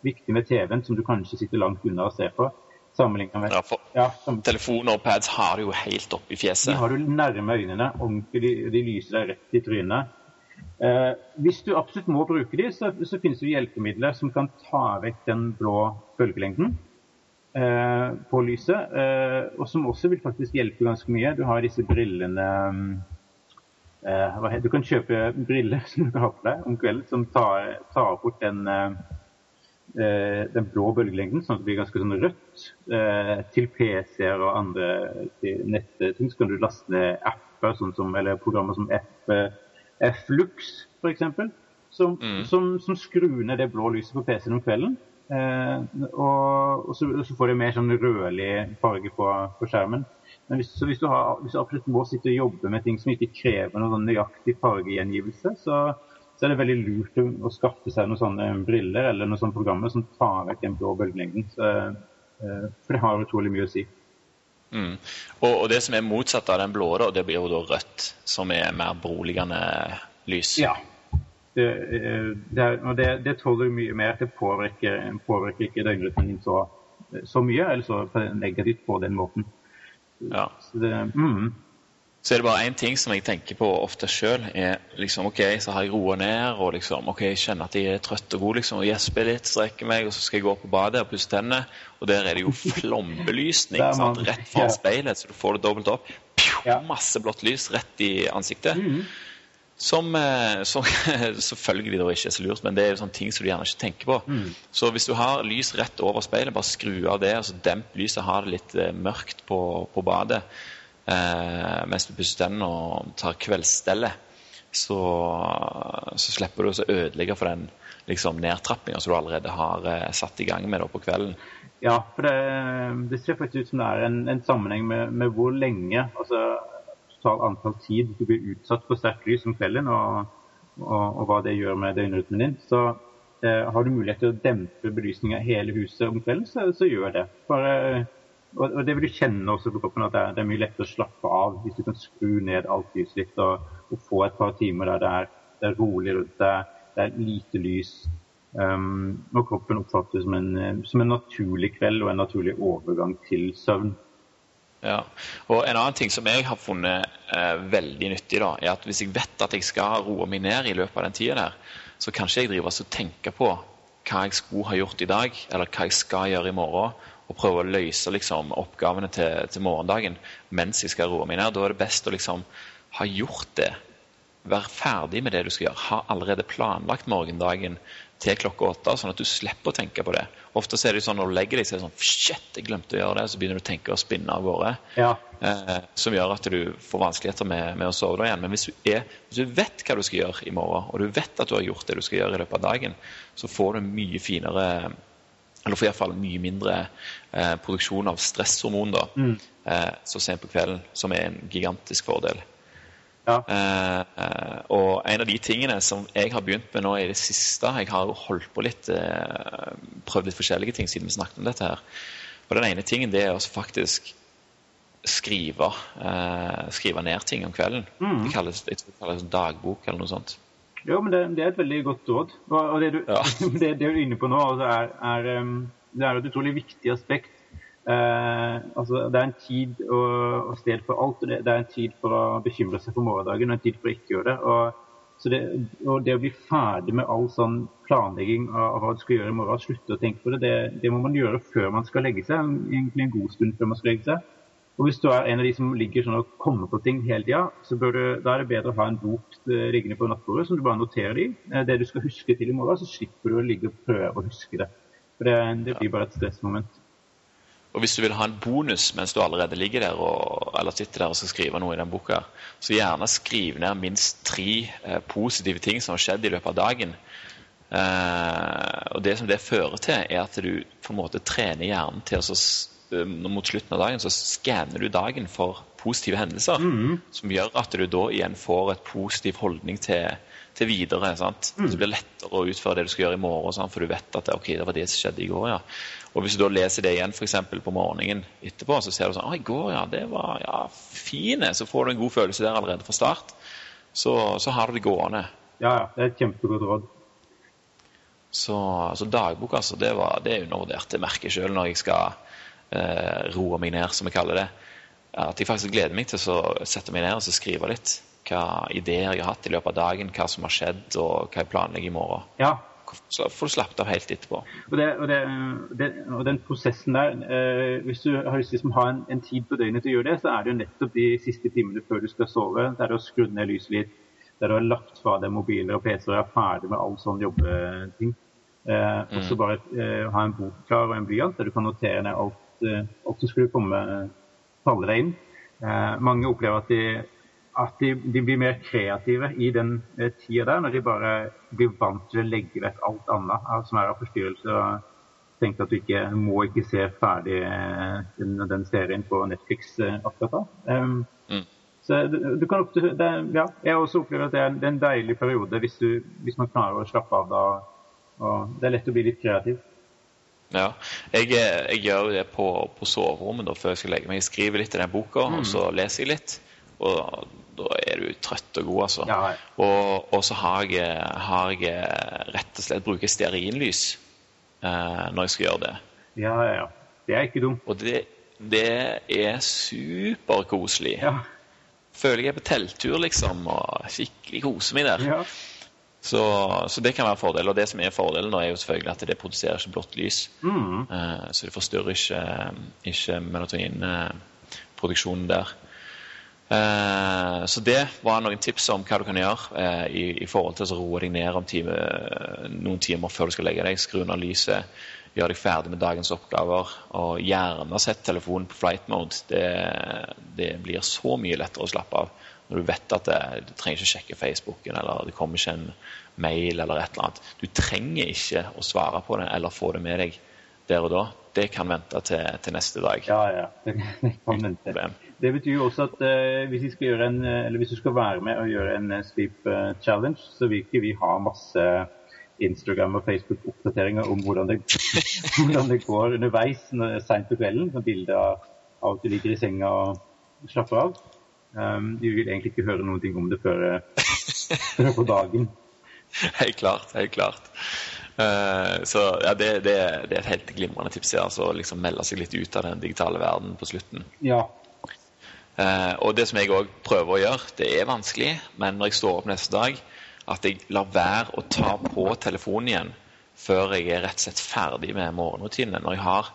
viktig med TV-en, som du kanskje sitter langt unna og ser på. Sammenlignet med ja, for ja, Telefoner og pads har du jo helt oppi fjeset. De har du nærme øynene. ordentlig, De, de lyser deg rett i trynet. Eh, hvis du absolutt må bruke de, så, så, finnes det hjelpemidler som kan ta vekk den blå bølgelengden eh, på lyset, eh, og som også vil faktisk hjelpe ganske mye. Du har disse brillene eh, Du kan kjøpe briller som du kan ha på deg om kvelden, som tar, tar bort den, eh, den blå bølgelengden, sånn at det blir ganske sånn rødt. Eh, til PC-er og andre netting så kan du laste ned apper, sånn som, eller programmer som F Flux, f.eks., som, mm. som, som skrur ned det blå lyset på PC-en om kvelden. Eh, og, og, så, og, så, får det mer sånn rødlig farge på, på skjermen. Men hvis, hvis, du har, hvis, du absolutt må sitte og jobbe med ting som ikke krever noen sånn nøyaktig fargegjengivelse, så, så, er det veldig lurt å, å, skaffe seg noen sånne briller eller noen sånne programmer som tar vekk den blå bølgelengden. Eh, for det har utrolig mye å si. Mm. Og, og, det som er motsatt av den blå, da, det blir jo da rødt, som er mer beroligende lys. Ja. Det, det, og det, det tåler mye mer. Det påvirker, påvirker ikke døgnrytmen din så, så, mye, eller så negativt på den måten. Ja. Så det, mm så er det bare én ting som jeg tenker på ofte sjøl. Liksom, ok, så har jeg roa ned og liksom, ok, jeg kjenner at jeg er trøtt og god. liksom, og Gjesper litt, strekker meg, og så skal jeg gå på badet og pusse tennene. Og der er det jo flombelysning sant? rett foran speilet, så du får det dobbelt opp. Pju, masse blått lys rett i ansiktet. Mm. Som, eh, som selvfølgelig da ikke er så lurt, men det er jo sånne ting som du gjerne ikke tenker på. Mm. Så hvis du har lys rett over speilet, bare skru av det, og så demp lyset, ha det litt eh, mørkt på, på badet mens du pusser tennene og tar kveldsstellet. så, så slipper du å ødelegge for den liksom, nedtrappinga som du allerede har eh, satt i gang med da, på kvelden. Ja, for det, det, ser faktisk ut som det er en, en sammenheng med, med, hvor lenge, altså totalt antall tid du blir utsatt for sterkt lys om kvelden, og, og, og, hva det gjør med døgnrytmen din. Så eh, har du mulighet til å dempe belysninga hele huset om kvelden, så, så gjør det. Bare, og, det vil du kjenne også på kroppen, at det er, det er, mye lettere å slappe av hvis du kan skru ned alt lyset litt og, og, få et par timer der det er, det er rolig rundt deg, det er lite lys. Um, og kroppen oppfattes som en, som en naturlig kveld og en naturlig overgang til søvn. Ja, og En annen ting som jeg har funnet eh, veldig nyttig, da, er at hvis jeg vet at jeg skal roe meg ned i løpet av den tida der, så kan ikke jeg drive og tenke på hva jeg skulle ha gjort i dag, eller hva jeg skal gjøre i morgen, og prøve å løse liksom, oppgavene til, til, morgendagen mens jeg skal roe meg ned. Da er det best å liksom ha gjort det. Vær ferdig med det du skal gjøre. Ha allerede planlagt morgendagen til klokka åtte, sånn at du slipper å tenke på det. Ofte er det sånn når du legger deg, så er det sånn Shit, jeg glemte å gjøre det. Så begynner du å tenke og spinne av gårde. Ja. Eh, som gjør at du får vanskeligheter med, med å sove da igjen. Men hvis du, er, hvis du, vet hva du skal gjøre i morgen, og du vet at du har gjort det du skal gjøre i løpet av dagen, så får du mye finere eller får iallfall mye mindre eh, produksjon av stresshormon da, mm. eh, så sent på kvelden, som er en gigantisk fordel. Ja. Eh, og en av de tingene som jeg har begynt med nå i det siste Jeg har holdt på litt, uh, prøvd litt forskjellige ting siden vi snakket om dette. her. Og Den ene tingen det er å faktisk skrive, uh, skrive ned ting om kvelden. Mm. Det kalles, jeg tror det kalles dagbok eller noe sånt. Jo, men det, det er et veldig godt råd. Og det du, ja. det, det du er inne på nå, altså er, er, um, det er et utrolig viktig aspekt Eh, altså, det er en tid og, og, sted for alt. og det, er en tid for å bekymre seg for morgendagen og en tid for å ikke gjøre det. Og, det, og det å bli ferdig med all sånn planlegging av, av, hva du skal gjøre i morgen, slutte å tenke på det, det, det, må man gjøre før man skal legge seg. Egentlig en god stund før man skal legge seg. Og Hvis du er en av de som ligger sånn og kommer på ting hele tida, så du, da er det bedre å ha en bok eh, liggende på nattbordet som du bare noterer i. Eh, det du skal huske til i morgen, så slipper du å ligge og prøve å huske det. For det, det blir bare et stressmoment. Og hvis du vil ha en bonus mens du allerede ligger der og, eller sitter der og skal skrive noe i den boka, så gjerne skriv ned minst tre eh, positive ting som har skjedd i løpet av dagen. Eh, og Det som det fører til, er at du på en måte trener hjernen til å mot slutten av dagen så skanner du dagen for positive hendelser. Mm. Som gjør at du da igjen får et positiv holdning til, til videre. sant? Mm. Det blir lettere å utføre det du skal gjøre i morgen, sant? for du vet at okay, det var det som skjedde i går. ja. Og Hvis du da leser det igjen for på morgenen etterpå, så ser du sånn Å, i går, ja, det var ja, fine. Så får du en god følelse der allerede fra start. Så, så har du det gående. Ja, ja. Det er et kjempegodt råd. Så, så dagbok, altså, det, var, det er undervurdert. Det merker jeg sjøl når jeg skal eh, roe meg ned, som jeg kaller det. At jeg faktisk gleder meg til å sette meg ned og skrive litt. Hva ideer jeg har hatt i løpet av dagen, hva som har skjedd, og hva jeg planlegger i morgen. Ja, så får du slappet av helt etterpå. Og, det, og, det, og, den prosessen der, eh, hvis du har lyst til å ha en, en, tid på døgnet til å gjøre det, så er det jo nettopp de siste timene før du skal sove. Der du har skrudd ned lyset litt, der du har lagt fra deg mobiler og PC-er og er ferdig med all sånn jobbeting. Eh, og så mm. bare eh, ha en bok klar og en blyant der du kan notere ned alt, eh, alt som skulle komme, falle deg inn. Eh, mange opplever at de at de, de, blir mer kreative i den eh, tida der, når de bare blir vant til å legge vekk alt annet som er av forstyrrelser. og tenker at du ikke må ikke se ferdig eh, den, den serien på Netflix eh, akkurat da. Um, mm. Så du, du kan opp, det, ja, Jeg også opplever at det er, det er en deilig periode hvis, du, hvis, man klarer å slappe av da. og Det er lett å bli litt kreativ. Ja, jeg, jeg gjør det på, på soverommet da, før jeg skal legge meg. Jeg skriver litt i den boka, mm. og så leser jeg litt. Og da er du trøtt og god, altså. Ja, ja. Og, og, så har jeg, har jeg, rett og slett bruker stearinlys eh, når jeg skal gjøre det. Ja, ja, ja. Det er ikke dumt. Og det, det er superkoselig. Ja. Føler jeg er på telttur, liksom, og skikkelig koser meg der. Ja. Så, så, det kan være en fordel. Og det som er fordelen, er jo selvfølgelig at det produserer ikke blått lys. Mm. Uh, så det forstyrrer ikke, ikke melatoninproduksjonen der. Uh, så det var noen tips om hva du kan gjøre uh, i, i, forhold til å roe deg ned om time, noen timer før du skal legge deg. Skru ned lyset, gjør deg ferdig med dagens oppgaver. Og gjerne sett telefonen på flight mode. Det, det, blir så mye lettere å slappe av Når du vet at det, du trenger ikke sjekke Facebooken, eller det kommer ikke en mail eller et eller annet. Du trenger ikke å svare på det eller få det med deg der og da. Det kan vente til, til neste dag. Ja, ja. Det kan vente. Det betyr jo også at uh, hvis, en, hvis, du skal være med og gjøre en sleep challenge, så vil ikke vi ha masse Instagram- og Facebook-oppdateringer om hvordan det, hvordan det, går underveis seint på kvelden. Med bilde av at du ligger i senga og slapper av. Um, vil egentlig ikke høre noen ting om det før, før på dagen. Helt klart. Helt klart. Uh, så ja, det, det, det, er et helt glimrende tips. Ja, altså, liksom melde seg litt ut av den digitale verden på slutten. Ja. Uh, og det som jeg òg prøver å gjøre, det er vanskelig, men når jeg står opp neste dag, at jeg lar være å ta på telefonen igjen før jeg er rett og slett ferdig med morgenrutinene. Når jeg har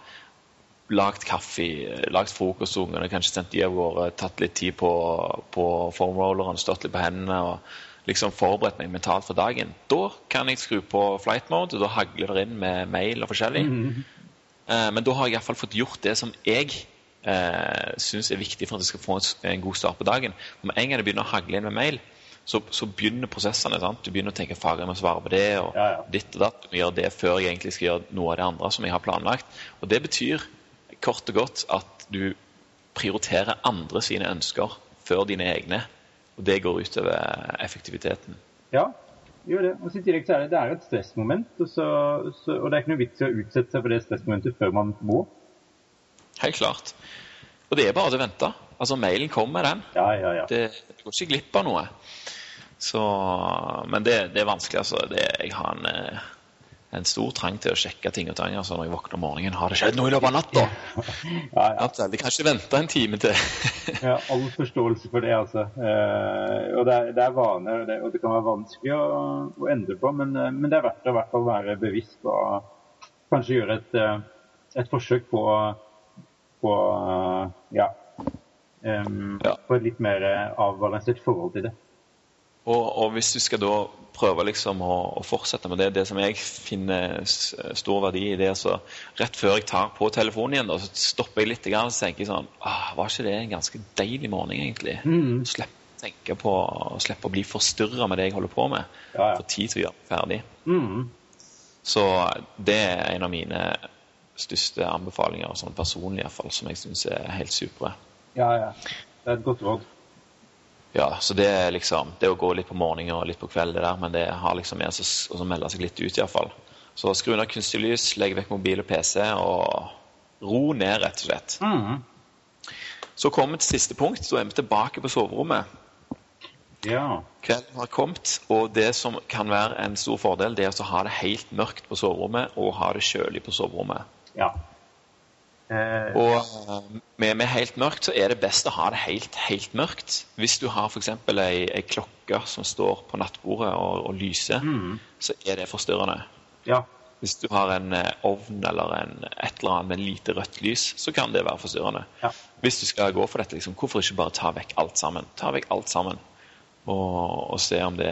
lagd kaffe, lagd frokost, ungene kanskje sendt de av gårde, tatt litt tid på, på formrolleren, stått litt på hendene og liksom forberedt meg mentalt for dagen. Da kan jeg skru på flight mode, og da hagler det inn med mail og forskjellig. Mm. Eh, men da har jeg iallfall fått gjort det som jeg eh, syns er viktig for at jeg skal få en, god start på dagen. Om med en gang det begynner å hagle inn med mail, så, så, begynner prosessene. sant? Du begynner å tenke fagene jeg må svare på det, og ja, ja. ditt og datt. Du må gjøre det før jeg egentlig skal gjøre noe av det andre som jeg har planlagt. Og det betyr kort og godt at du prioriterer andre sine ønsker før dine egne. Og det går utover effektiviteten. Ja, gjør det. Og I tillegg så er det, det er et stressmoment. Og, så, så, og det er ikke noe vits i å utsette seg for det stressmomentet før man må. Helt klart. Og det er bare å vente. Altså, mailen kommer, den. Ja, ja, ja. Det, du går ikke glipp av noe. Så, men det, det, er vanskelig. altså. Det, jeg har en, eh, en, stor trang til å sjekke ting og tang altså når jeg våkner om morgenen. Har det skjedd noe i løpet av natta? ja, ja. Det kan ikke vente en time til. ja, all forståelse for det, altså. Eh, og det er, det er vaner, og det, og det, kan være vanskelig å, å endre på, men, eh, men, det er verdt å hvert fall være bevisst og kanskje gjøre et, eh, et forsøk på, på ja, um, ja. på et litt mer avbalansert forhold til det. Og, og, hvis du skal da prøve liksom å, å, fortsette med det, det som jeg finner stor verdi i det så Rett før jeg tar på telefonen igjen, da, så stopper jeg litt og tenker sånn ah, Var ikke det en ganske deilig morgen, egentlig? Mm. Slipp tenke på, slippe å bli forstyrra med det jeg holder på med. Ja, ja. Få tid til å gjøre det ferdig. Mm. Så det er en av mine største anbefalinger, sånn personlig iallfall, som jeg syns er helt supre. Ja, ja. Det er et godt råd. Ja, så det er liksom Det å gå litt på morgenen og litt på kveld, det der, men det har liksom en som melder seg litt ut, iallfall. Så skru ned kunstig lys, legg vekk mobil og PC, og ro ned, rett og slett. Mm. Så kommer vi til siste punkt. Da er vi tilbake på soverommet. Ja. Kvelden har kommet, og det som kan være en stor fordel, det er å ha det helt mørkt på soverommet og ha det kjølig på soverommet. Ja. Eh, og eh, med, med, helt mørkt så er det best å ha det helt, helt mørkt. Hvis du har f.eks. Ei, ei klokke som står på nattbordet og, og lyser, mm. så er det forstyrrende. Ja. Hvis du har en eh, ovn eller en, et eller annet med lite rødt lys, så kan det være forstyrrende. Ja. Hvis du skal gå for dette, liksom, hvorfor ikke bare ta vekk alt sammen? Ta vekk alt sammen og, og se om det,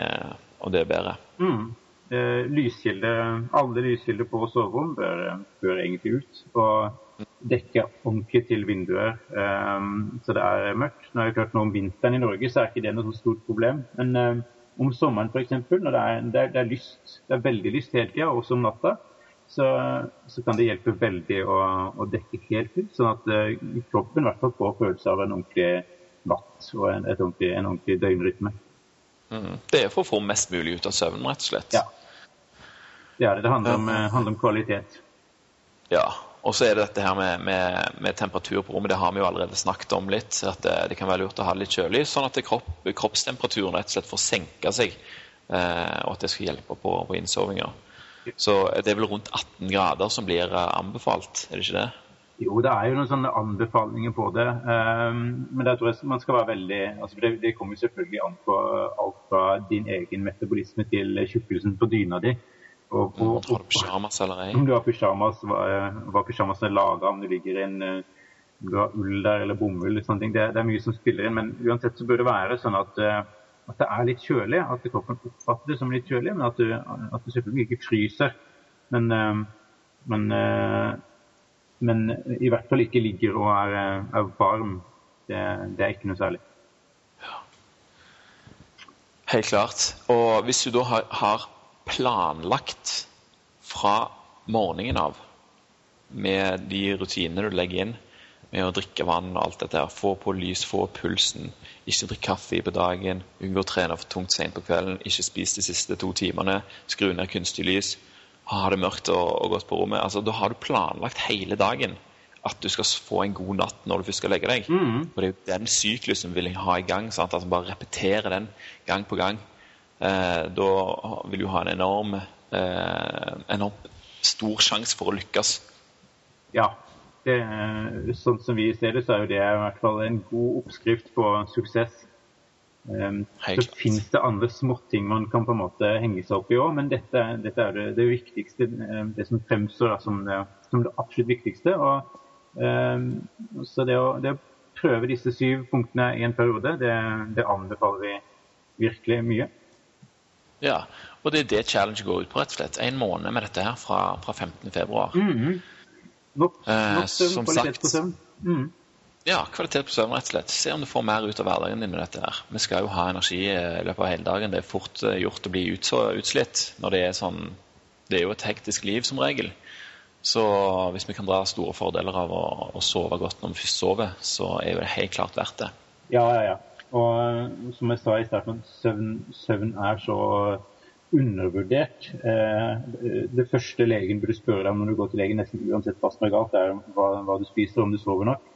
om det, er bedre. Mm. Eh, lyskilde, alle lyskilder på soverom bør, bør egentlig ut. Og dekke ordentlig til vinduer um, så det er mørkt. Nå er det klart nå Om vinteren i Norge så er ikke det noe stort problem. Men um, om sommeren f.eks., når det er, det, er, det er, lyst, det er veldig lyst hele tida, også om natta, så, så, kan det hjelpe veldig å, å dekke helt ut, sånn at uh, kroppen i hvert fall får følelse av en ordentlig natt og en, ordentlig, en ordentlig døgnrytme. Mm. Det er for å få mest mulig ut av søvnen, rett og slett? Ja. Det er det. Det handler om, handler om kvalitet. Ja, og så er det dette her med, med, med, temperatur på rommet. Det har vi jo allerede snakket om litt. At det, det kan være lurt å ha litt kjølig, sånn at kropp, kroppstemperaturen rett og slett får senke seg. Eh, og at det skal hjelpe på, på innsovinga. Så det er vel rundt 18 grader som blir eh, anbefalt, er det ikke det? Jo, det er jo noen sånne anbefalinger på det. Um, men det tror jeg man skal være veldig altså det, det kommer selvfølgelig an på alt fra din egen metabolisme til tjukkelsen på dyna di. Og, på, om du har du pyjamas eller ei? Om du har pyjamas, hva, hva pyjamasen er laga, om du ligger i en eh, om du har ull der eller bomull. Sånne ting. Det, det, er mye som spiller inn. Men uansett så bør det være sånn at, eh, at det er litt kjølig. At kroppen oppfatter det som litt kjølig, men at du, at du selvfølgelig ikke fryser. Men, eh, men, men, i hvert fall ikke ligger og er, er varm. Det, det, er ikke noe særlig. Ja. Helt klart. Og hvis du da har, har planlagt fra morgenen av med de rutinene du legger inn, med å drikke vann og alt dette her, få på lys, få pulsen, ikke drikk kaffe på dagen, unngå å trene for tungt sent på kvelden, ikke spis de siste to timene, skru ned kunstig lys, ha det mørkt og, og godt på rommet. Altså, da har du planlagt hele dagen at du skal få en god natt når du først skal legge deg. Mm. Og det er jo den syklusen vil jeg ha i gang. Sant? Altså bare repetere den gang på gang. Eh, da vil du ha en enorm, eh, enorm stor sjanse for å lykkes. Ja. Det, sånn som vi ser det, så er jo det i hvert fall en god oppskrift på suksess. Um, så finnes det andre småting man kan på en måte henge seg opp i òg, men dette, dette er det, det viktigste, eh, det som fremstår da, som, det, som det absolutt viktigste. Og, um, så det å, det å prøve disse syv punktene i en periode, det, det anbefaler vi virkelig mye. Ja, og det er det challenge går ut på, rett og slett. En måned med dette her fra, fra 15. februar. Nok, Eh, nok søvn, kvalitet sagt. på søvn. Mm. Ja, kvalitet på søvn, rett og slett. Se om du får mer ut av hverdagen din med dette her. Vi skal jo ha energi eh, i løpet av hele dagen. Det er fort eh, gjort å bli utslitt når det er sånn Det er jo et hektisk liv som regel. Så hvis vi kan dra store fordeler av å, å sove godt når vi først sover, så er jo det helt klart verdt det. Ja, ja, ja. Og som jeg sa i starten, søvn, søvn er så undervurdert. Eh, det første legen burde spørre deg når du går til legen, nesten uansett hva som er galt, er hva, hva du spiser, om du sover nok.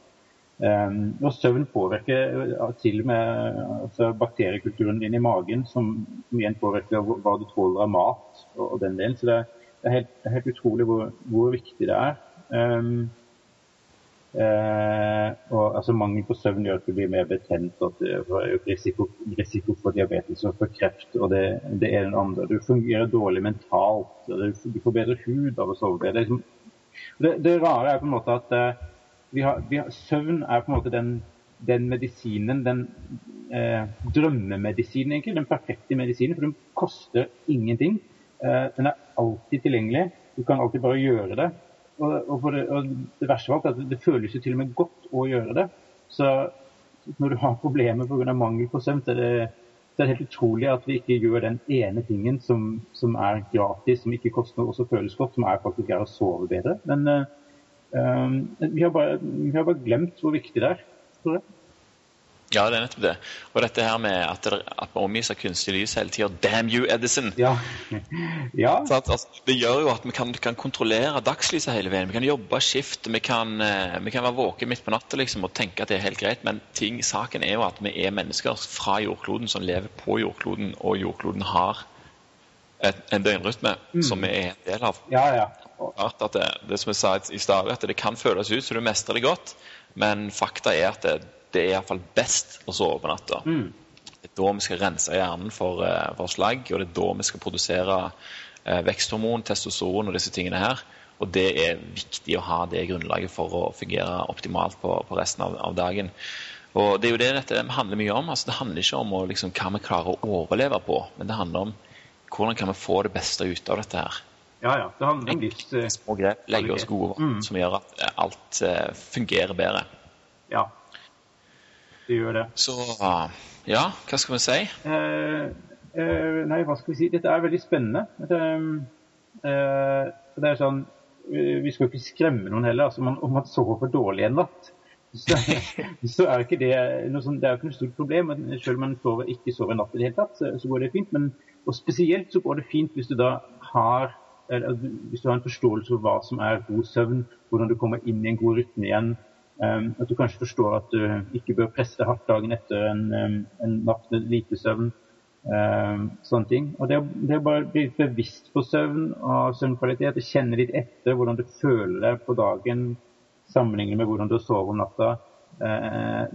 Eh, og søvn påvirker til og med altså, bakteriekulturen din i magen, som, som igjen påvirker hva du tåler av mat og, og den delen. Så det, er- det, er helt, helt utrolig hvor, hvor viktig det er. Um, Eh, og altså Mangel på søvn gjør at du blir mer betent, og at risiko, risiko for diabetes og for kreft. og det, det er den andre. Du fungerer dårlig mentalt. Du, får bedre hud av å sove bedre. Det, liksom, det, det rare er på en måte at eh, vi har, vi har, søvn er på en måte den, den medisinen, den eh, drømmemedisinen, egentlig. Den perfekte medisinen, for den koster ingenting. Eh, den er alltid tilgjengelig. Du kan alltid bare gjøre det. Og, det, og det verste var at det føles jo til og med godt å gjøre det. Så når du har problemer pga. mangel på søvn, så er det, det er helt utrolig at vi ikke gjør den ene tingen som, som er gratis, som ikke koster noe og som føles godt, som er faktisk er å sove bedre. Men eh, vi, har bare, vi har bare glemt hvor viktig det er. tror jeg. Ja, det er nettopp det. Og dette her med at, det, at vi omgis av kunstig lys hele tida. Damn you, Edison! Ja. ja. Så at, altså, det gjør jo at vi kan, kan kontrollere dagslyset hele veien. Vi kan jobbe skift, vi kan, eh, vi kan være våken midt på natta liksom, og tenke at det er helt greit. Men ting, saken er jo at vi er mennesker fra jordkloden som lever på jordkloden, og jordkloden har et, en døgnrytme som vi er en del av. Ja, ja. At det, det som jeg sa i stad, at det kan føles ut som du mestrer det godt, men fakta er at det, det er iallfall best å sove på natta. Mm. Det er da vi skal rense hjernen for, eh, for slagg, og det er da vi skal produsere eh, veksthormon, testosteron og disse tingene her. Og det er viktig å ha det grunnlaget for å fungere optimalt på, på resten av, av dagen. Og det er jo det dette handler mye om. altså Det handler ikke om å, liksom, hva vi klarer å overleve på, men det handler om hvordan kan vi få det beste ut av dette her. ja, ja. Det handler om livs... eh, Små grep, legge oss gode Mm. som gjør at alt uh, fungerer bedre. Ja. Det gjør det. Så ja, hva skal vi si? Eh, eh, nei, hva skal vi si? Dette er veldig spennende. Dette, eh, det er sånn Vi skal jo ikke skremme noen heller. Altså, man, om man sover dårlig en natt, så, så er ikke det noe sånn, det er jo ikke noe stort problem. Selv om man sover, ikke sover en natt i det hele tatt, så, så går det fint. Men, og spesielt så går det fint hvis du da har eller, hvis du har en forståelse for hva som er god søvn, hvordan du kommer inn i en god rytme igjen. Um, at du kanskje forstår at du ikke bør presse hardt dagen etter en, um, en natt med lite søvn. Um, sånne ting. Og det, det å bare bli bevisst på søvn og søvnkvalitet, og kjenne litt etter hvordan du føler deg på dagen sammenlignet med hvordan du sover om natta,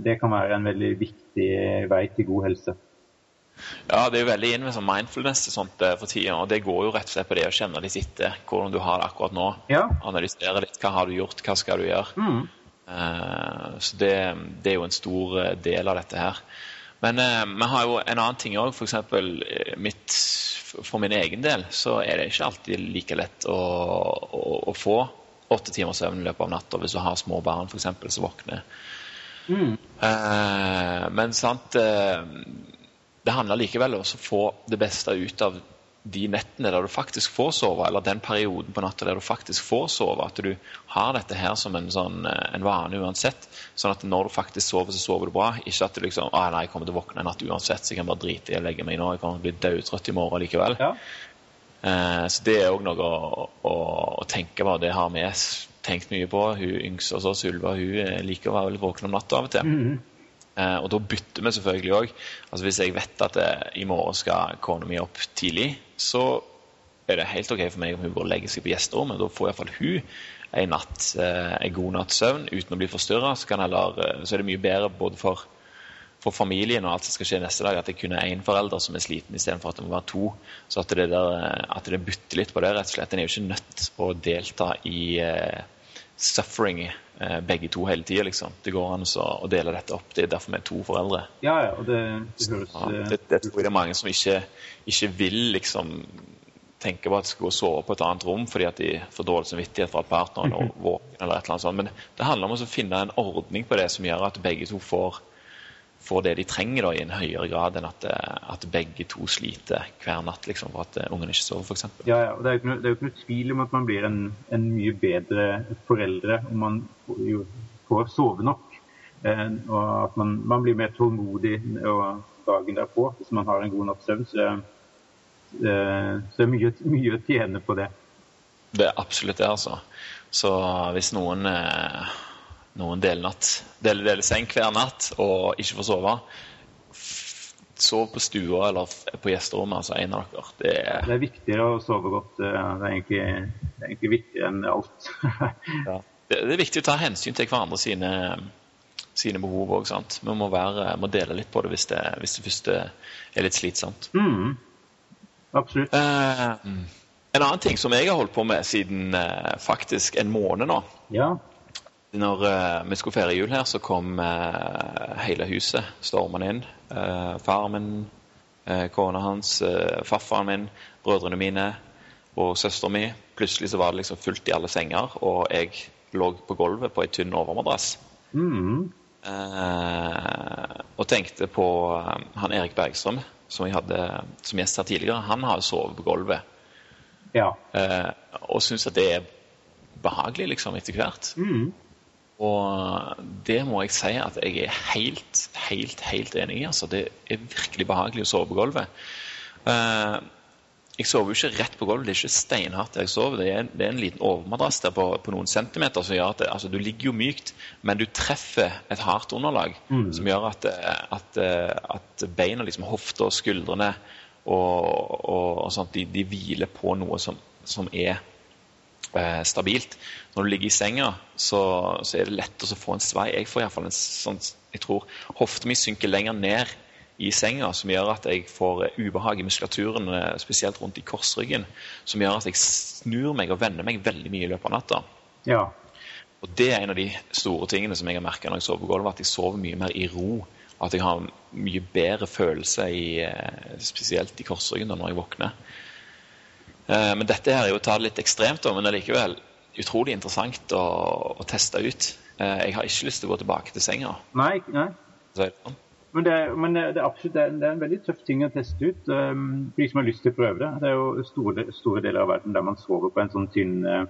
det kan være en veldig viktig vei til god helse. Ja, det er jo veldig inn med sånn mindfulness og sånt eh, for tida. Og det går jo rett og slett på det å kjenne litt etter hvordan du har det akkurat nå. Ja. Analysere litt. Hva har du gjort, hva skal du gjøre? Mm. Eh, så det, det er jo en stor eh, del av dette her. Men eh, vi har jo en annen ting òg. F.eks. mitt For min egen del så er det ikke alltid like lett å, å, å få åtte timers søvn i løpet av natta hvis du har små barn for eksempel, som våkner. Mm. Eh, men sant eh, det handler likevel om å få det beste ut av de nettene der du faktisk får sove, eller den perioden på natta der du faktisk får sove. At du har dette her som en, sånn, eh, en vane uansett. Sånn at når du faktisk sover, så sover du bra. Ikke at du liksom ah, nei, jeg kommer til å våkne en natt uansett, så jeg kan bare drite i å legge meg nå. Jeg kommer til å bli dødtrøtt i morgen likevel. Ja. Eh, så det er òg noe å, å, å, tenke på. Det har vi tenkt mye på. Hun yngste hos oss, Ylva, hun eh, liker å være litt våken om natta av og til. Mhm. Eh, og da bytter vi selvfølgelig òg. Altså hvis jeg vet at det, i morgen skal kona mi opp tidlig, så er det helt OK for meg om hun går og legger seg på gjesterommet. Da får iallfall hun en, natt, eh, en god natts søvn uten å bli forstyrra. Så, eh, så er det mye bedre både for, for familien og alt som skal skje neste dag, at det kun er én forelder som er sliten istedenfor at det må være to. Så at det, der, eh, at det bytter litt på det, rett og slett. En er jo ikke nødt til å delta i uh, suffering uh, begge to hele tida, liksom. Det går an å dele dette opp. Det er derfor vi er to foreldre. Ja, ja, og det, det høres ja, det, det tror jeg det er mange som ikke, ikke vil liksom tenke på at de skal gå og sove på et annet rom fordi at de får dårlig samvittighet for at partneren er våken. eller et eller annet sånt. Men det handler om å finne en ordning på det som gjør at begge to får, får det de trenger da, i en høyere grad enn at, at begge to sliter hver natt liksom, for at ungene ikke sover, f.eks. Ja, ja, og det er jo ikke, noe, ikke noe tvil om at man blir en, en mye bedre foreldre om man jo, får sove nok. Eh, og at man, man, blir mer tålmodig dagen derpå hvis man har en god natts søvn. Så Eh, så det er mye, mye, å tjene på det. Det er absolutt det, altså. Så hvis noen, eh, noen deler, natt, deler, deler seng hver natt og ikke får sove, sov på stua eller på gjesterommet, altså en av dere. Det er, det er viktigere å sove godt. Det er egentlig, det er egentlig viktigere enn alt. ja. det, det, er viktig å ta hensyn til hverandre sine, sine behov òg. Vi må, være, må, dele litt på det hvis det, hvis det først er litt slitsomt. Mm. Absolutt. Eh, en annen ting som jeg har holdt på med siden eh, faktisk en måned nå ja. Når uh, vi skulle feire jul her, så kom uh, hele huset stormende inn. Uh, faren min, eh, kona hans, farfaren min, brødrene mine og søstera mi. Plutselig så var det liksom fullt i alle senger, og jeg lå på gulvet på ei tynn overmadrass. Mm. og tenkte på han Erik Bergstrøm som jeg hadde som gjest her tidligere, han har sovet på gulvet. Ja. Eh, og syns at det er behagelig, liksom, etter hvert. Mm. Og det må jeg si at jeg er helt, helt, helt enig i. Altså. Det er virkelig behagelig å sove på gulvet. Eh, jeg sover jo ikke rett på gulvet, det er ikke steinhardt jeg sover. Det er, det er en liten overmadrass der på, på, noen centimeter som gjør at det, altså, du ligger jo mykt, men du treffer et hardt underlag mm. som gjør at, at, at beina, liksom hofta og skuldrene og, og, og sånt, de, de, hviler på noe som, som er eh, stabilt. Når du ligger i senga, så, så er det lett å få en svei. Jeg får iallfall en sånn Jeg tror hofta mi synker lenger ned i senga som gjør at jeg får ubehag i muskulaturen, eh, spesielt rundt i korsryggen, som gjør at jeg snur meg og vender meg veldig mye i løpet av natta. Ja. Og Det er en av de store tingene som jeg har merka når jeg sover på gulvet, at jeg sover mye mer i ro. At jeg har mye bedre følelse, i, eh, spesielt i korsryggen når jeg våkner. Eh, men dette her er jo å ta det litt ekstremt, men allikevel utrolig interessant å, å, teste ut. Jeg har ikke lyst til å gå tilbake til senga. Nei, nei. Sånn. Men, det, men det, er absolutt det er, det er, en veldig tøff ting å teste ut um, for de som har lyst til å prøve det. Det er jo store, store deler av verden der man sover på en sånn tynn, uh,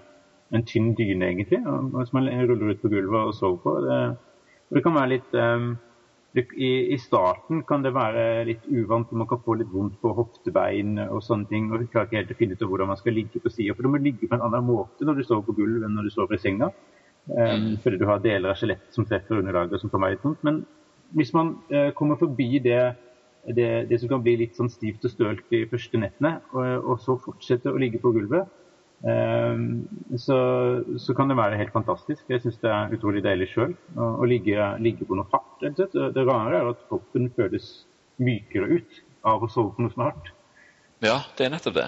en tynn dyne, egentlig. Og som man ruller ut på gulvet og sover på. Det, det kan være litt um, i, starten kan det være litt uvant, og man kan få litt vondt på hoftebein og sånne ting. og klarer ikke helt å finne ut hvordan man skal ligge på sida. For du må ligge på en annen måte når du sover på gulvet enn når du sover i senga. Um, fordi du har deler av skjelettet som treffer underlaget, som kan være litt vondt. Men hvis man uh, kommer forbi det, det, det, som kan bli litt sånn stivt og stølt de første nettene, og, og så fortsetter å ligge på gulvet, så, så, kan det være helt fantastisk. Jeg syns det er utrolig deilig sjøl å, ligge, ligge, på noe hardt. Det, det rare er at kroppen føles mykere ut av å sove på noe som er hardt. Ja, det er nettopp det.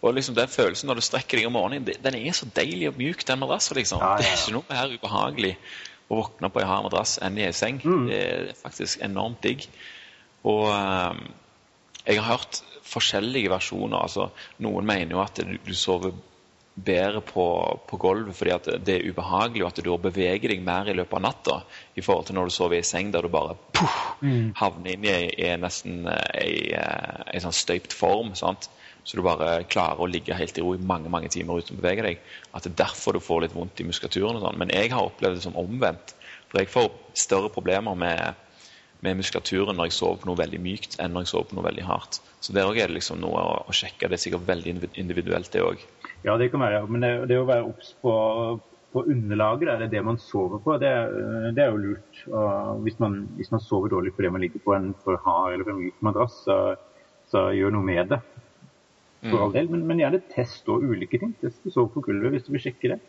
Og liksom den følelsen når du strekker deg om morgenen, den er så deilig og mjuk, den madrassen. Liksom. Ja, ja. Det er ikke noe her ubehagelig å våkne på en hard madrass enn i ei seng. Mm. Det er faktisk enormt digg. Og um, jeg har hørt forskjellige versjoner. altså Noen mener jo at du, du sover bedre på, på gulvet fordi at det er ubehagelig, og at du beveger deg mer i løpet av natta i forhold til når du sover i seng der du bare puff, mm. havner inn i, i nesten ei, ei sånn støypt form. sant? Så du bare klarer å ligge helt i ro i mange mange timer uten å bevege deg. At det er derfor du får litt vondt i muskulaturen. og sånn. Men jeg har opplevd det som omvendt. For jeg får større problemer med, med muskulaturen når jeg sover på noe veldig mykt, enn når jeg sover på noe veldig hardt. Så der òg er det liksom noe å, å, sjekke. Det er sikkert veldig individuelt, det òg. Ja, det kan være. Men det, det å være obs på, på underlaget, det er det man sover på, det, det er jo lurt. Hvis man, hvis man sover dårlig fordi man ligger på en for hard eller for myk madrass, så, så gjør noe med det. For mm. all del. Men, men, gjerne test og ulike ting. Test å sove på gulvet hvis du vil sjekke det.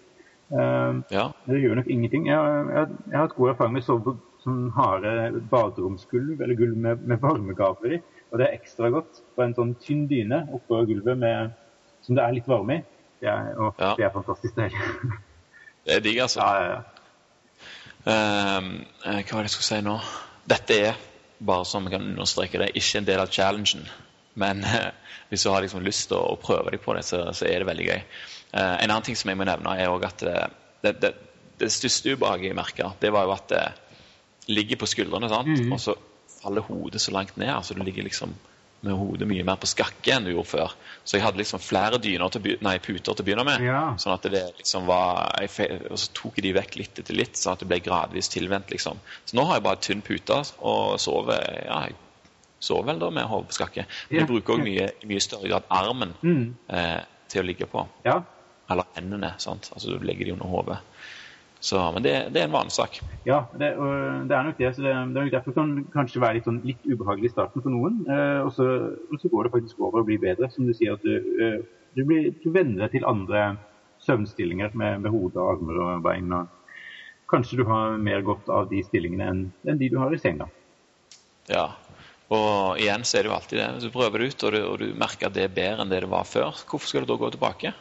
Uh, ja. Det gjør nok ingenting. Jeg, jeg, jeg har hatt god erfaring med å sove på sånn harde baderomsgulv eller gulv med, med varmegavler i. Og det er ekstra godt på en sånn tynn dyne oppå gulvet med, som det er litt varme i. Det er, og ja. det er fantastisk deilig. det er digg, altså. Ja, ja, um, hva var det jeg skulle si nå? Dette er, bare så vi kan understreke det, ikke en del av challengen. Men uh, hvis du har liksom lyst til å, å prøve deg på det, så, så, er det veldig gøy. Uh, en annen ting som jeg må nevne, er også at det, det, det, det største ubehaget jeg merka, det var jo at det ligger på skuldrene. sant? Mm. Og så faller hodet så langt ned. altså Du ligger liksom med hodet mye mer på skakke enn du gjorde før. Så jeg hadde liksom flere dyner til, nei, puter til å begynne med. Ja. sånn at det liksom var, jeg, Og så tok jeg de vekk litt etter litt, sånn at det ble gradvis tilvendt. liksom. Så nå har jeg bare tynn pute og sover ja, jeg sover vel da med hodet på skakke. Men jeg bruker òg mye, mye større grad armen mm. eh, til å ligge på. Ja. Eller hendene. sant? Altså Du legger de under hodet. Så, men det, det, er en vanlig sak. Ja, det, det er nok det. så det, det, er nok Derfor kan kanskje være litt, sånn, litt ubehagelig i starten for noen. Eh, og, så, og, så, går det faktisk over og blir bedre. Som du sier, at du, eh, du, blir, du venner deg til andre søvnstillinger med, med hode, armer og bein. og Kanskje du har mer godt av de stillingene enn, enn de du har i senga. Ja, og igjen så er det jo alltid det. Hvis du prøver det ut, og du, og du merker at det er bedre enn det det var før, hvorfor skal du da gå tilbake?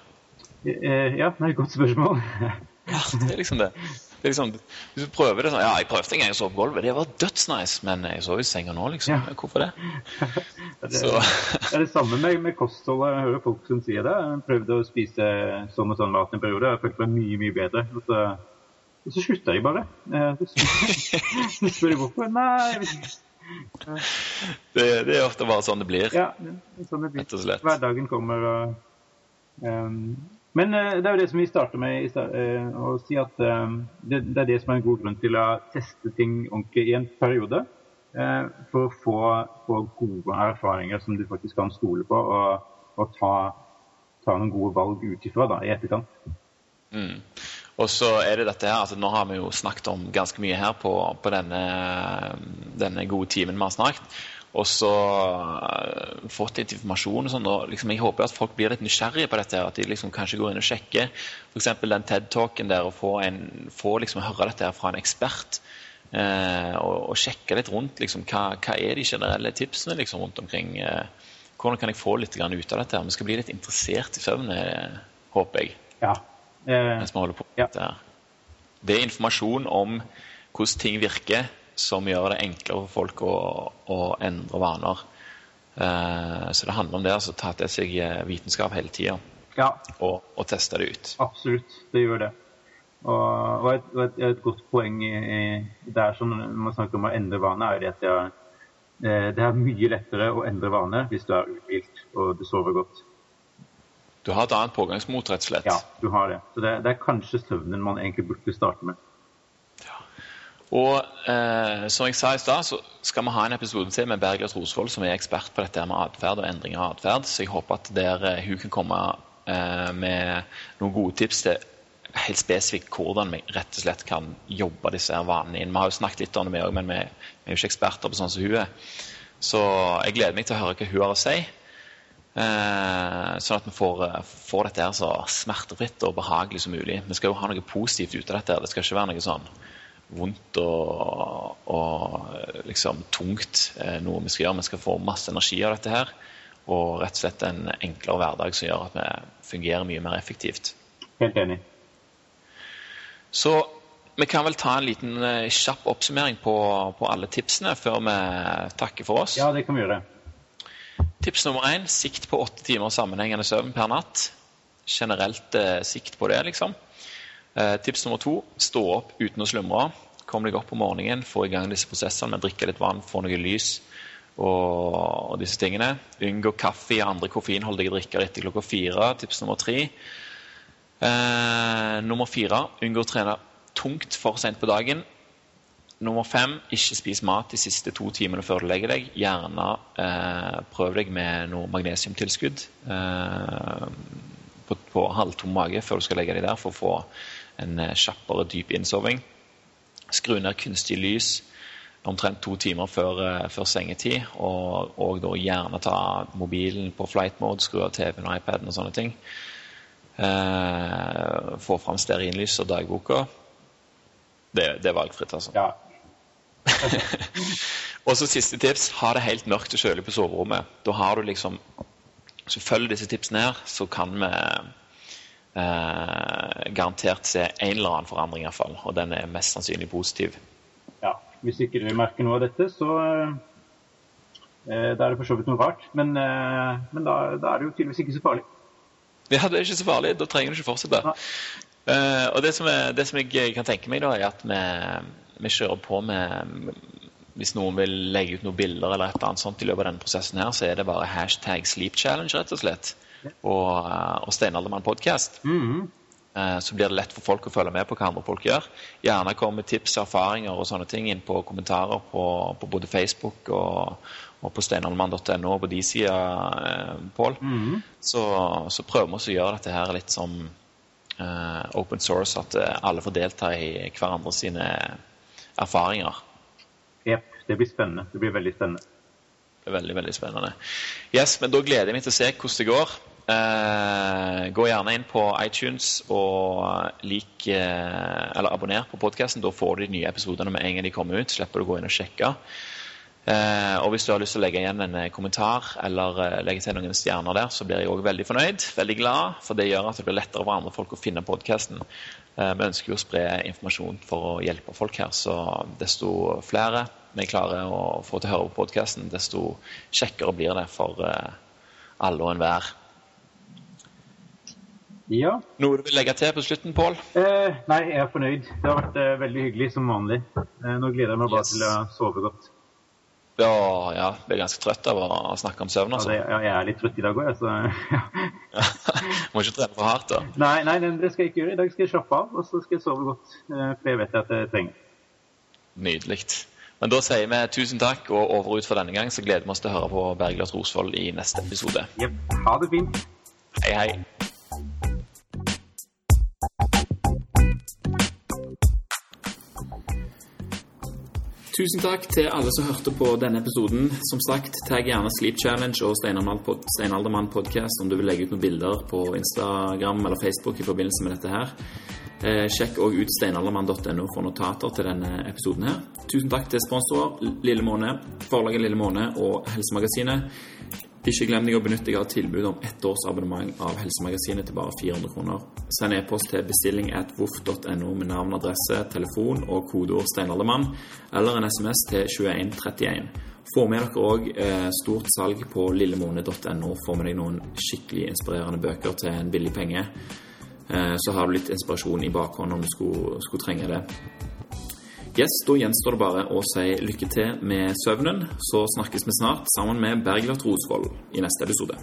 Eh, ja, det er et godt spørsmål. Ja, det er liksom det. det er liksom, hvis du prøver det sånn Ja, jeg prøvde en gang å sove på gulvet. Det var dødsnice, men jeg sover i senga nå, liksom. Ja. Hvorfor det? det, det er det samme med, med kostholdet. Jeg hører folk som sier det. Jeg prøvde å spise sånn og sånn mat en periode. Jeg følte meg mye, mye bedre. Og så, og så slutta jeg bare. Så spør jeg hvorfor. Nei, det, det, er ofte bare sånn det blir. Ja, er sånn det blir. Hverdagen kommer og um, men uh, det er jo det som vi starter med uh, å si at uh, det, er det som er en god grunn til å teste ting ordentlig i en periode. for å få, få, gode erfaringer som du faktisk kan stole på, og, og ta, ta, noen gode valg ut ifra i etterkant. Mm. Og så er det dette her, altså Nå har vi jo snakket om ganske mye her på, på denne, denne, gode timen vi har snakket og så uh, fått litt informasjon. og sånn, og liksom, Jeg håper at folk blir litt nysgjerrige på dette. At de liksom kanskje går inn og sjekker f.eks. den TED-talken der og får, en, får liksom høre dette her fra en ekspert. Uh, og, og, sjekke litt rundt liksom, hva, hva, er de generelle tipsene liksom, rundt omkring. Uh, hvordan kan jeg få litt ut av dette? her? Vi skal bli litt interessert i søvn, håper jeg. Ja. mens vi holder på ja. dette her. Det er informasjon om hvordan ting virker som gjør det enklere for folk å, å endre vaner. Uh, så det handler om det, altså ta til seg eh, vitenskap hele tida ja. og, og, teste det ut. Absolutt, det gjør det. Og, og et, et, et, godt poeng i, i der som man snakker om å endre vaner, er at det er, eh, det er mye lettere å endre vaner hvis du er uthvilt og du sover godt. Du har et annet pågangsmot, rett og slett? Ja, du har det. Så det, det er kanskje søvnen man egentlig burde starte med. Og eh, som jeg sa i stad, så skal vi ha en episode til med Bergljot Rosvold, som er ekspert på dette med atferd og endring av atferd. Så jeg håper at der eh, hun kan komme eh, med noen gode tips til helt spesifikt hvordan vi rett og slett kan jobbe disse her vanene inn. Vi har jo snakket litt om det, vi men vi, er jo ikke eksperter på sånn som hun er. Så jeg gleder meg til å høre hva hun har å si. Eh, sånn at vi får, eh, får, dette her så smertefritt og behagelig som mulig. Vi skal jo ha noe positivt ut av dette. Det skal ikke være noe sånn vondt og, og liksom tungt noe vi skal gjøre. Vi skal få masse energi av dette her. Og rett og slett en enklere hverdag som gjør at vi fungerer mye mer effektivt. Helt enig. Så vi kan vel ta en liten eh, kjapp oppsummering på, på alle tipsene før vi takker for oss. Ja, det kan vi gjøre. Tips nummer én sikt på åtte timer sammenhengende søvn per natt. generelt eh, sikt på det, liksom. Eh, tips nummer to stå opp uten å slumre. Kom deg opp om morgenen, få i gang disse prosessene med å drikke litt vann, få noe lys og, disse tingene. Unngå kaffe og andre koffeinholdige drikker etter klokka fire. Tips nummer tre. Eh, nummer fire unngå å trene tungt for sent på dagen. Nummer fem, ikke spis mat de siste to timene før du legger deg. Gjerne eh, prøv deg med noe magnesiumtilskudd eh, på, på halvtom mage før du skal legge deg der, for å få en eh, kjappere, dyp innsoving. Skru ned kunstig lys omtrent to timer før, eh, før sengetid. Og, og, da gjerne ta mobilen på flight mode, skru av TV-en og iPaden og sånne ting. Eh, få fram stearinlys og dagboka. Det, det er valgfritt, altså. Ja, og så siste tips ha det helt mørkt og kjølig på soverommet. Da har du liksom du følger disse tipsene her, så kan vi eh, garantert se en eller annen forandring, iallfall. Og den er mest sannsynlig positiv. Ja. Hvis ikke du merker noe av dette, så eh, Da er det for så vidt noe rart. Men, eh, men da, da, er det jo tydeligvis ikke så farlig. Ja, det er ikke så farlig. Da trenger du ikke fortsette. Uh, og det som, er, det som, jeg kan tenke meg, da, er at vi vi kjører på med Hvis noen vil legge ut noen bilder eller et eller annet sånt i løpet av denne prosessen, her, så er det bare hashtag sleep challenge, rett og slett. Og, eh, og Steinaldermann podcast. Mm -hmm. Så blir det lett for folk å følge med på hva andre folk gjør. Gjerne komme med tips og erfaringer og sånne ting inn på kommentarer på, på både Facebook og, og på steinaldermann.no på de sida, eh, Pål. Mm -hmm. så, så, prøver vi å gjøre dette her litt som uh, open source, at alle får delta i hverandre sine erfaringer. Jepp. Det blir spennende. Det blir veldig spennende. Det er veldig, veldig spennende. Yes, men Da gleder jeg meg til å se hvordan det går. Uh, gå gjerne inn på iTunes og lik uh, eller abonner på podkasten. Da får du de nye episodene med en gang de kommer ut. Slipper du å gå inn og sjekke. Uh, og hvis du har lyst til å legge igjen en kommentar eller legge til noen stjerner der, så blir jeg òg veldig fornøyd. Veldig glad, for det gjør at det blir lettere for andre folk å finne podkasten. Eh, vi ønsker jo å spre informasjon for å hjelpe folk her, så desto flere vi klarer å få til å høre på podkasten, desto kjekkere blir det for eh, alle og enhver. Ja. Noe du vil legge til på slutten, Pål? Eh, nei, jeg er fornøyd. Det har vært eh, veldig hyggelig som vanlig. Eh, nå gleder jeg meg bare yes. til å sove godt. Ja, ja, jeg er ganske trøtt av å snakke om søvn. Altså. Ja, det, ja, jeg er litt trøtt i dag òg, så ja. Må ikke trene for hardt, da. Nei, nei, det skal jeg ikke gjøre. I dag skal jeg slappe av, og så skal jeg sove godt. Eh, for jeg vet at jeg trenger Nydelig. Men da sier vi tusen takk, og over ut for denne gang så gleder vi oss til å høre på Bergljot Rosvold i neste episode. Yep. Ha det fint. Hei, hei. Tusen takk til alle som hørte på denne episoden. Som sagt, tagg gjerne Sleep Challenge og Steinaldermann podcast om du vil legge ut noen bilder på Instagram eller Facebook i forbindelse med dette her. Eh, sjekk òg ut steinaldermann.no for notater til denne episoden her. Tusen takk til sponsorer Lille Måne, forlaget Lille Måne og Helsemagasinet. Ikke glem deg å benytte deg av tilbud om ett års abonnement av Helsemagasinet til bare 400 kroner. Send e-post til bestilling at voff.no med navn, adresse, telefon og kodeord steinaldermann, eller en SMS til 2131. Få med dere òg eh, stort salg på lillemone.no. Få med deg noen skikkelig inspirerende bøker til en billig penge. Eh, så har du litt inspirasjon i bakhånd om du skulle, skulle trenge det. Yes, Da gjenstår det bare å si lykke til med søvnen, så snakkes vi snart sammen med Bergljot Rosvold i neste episode.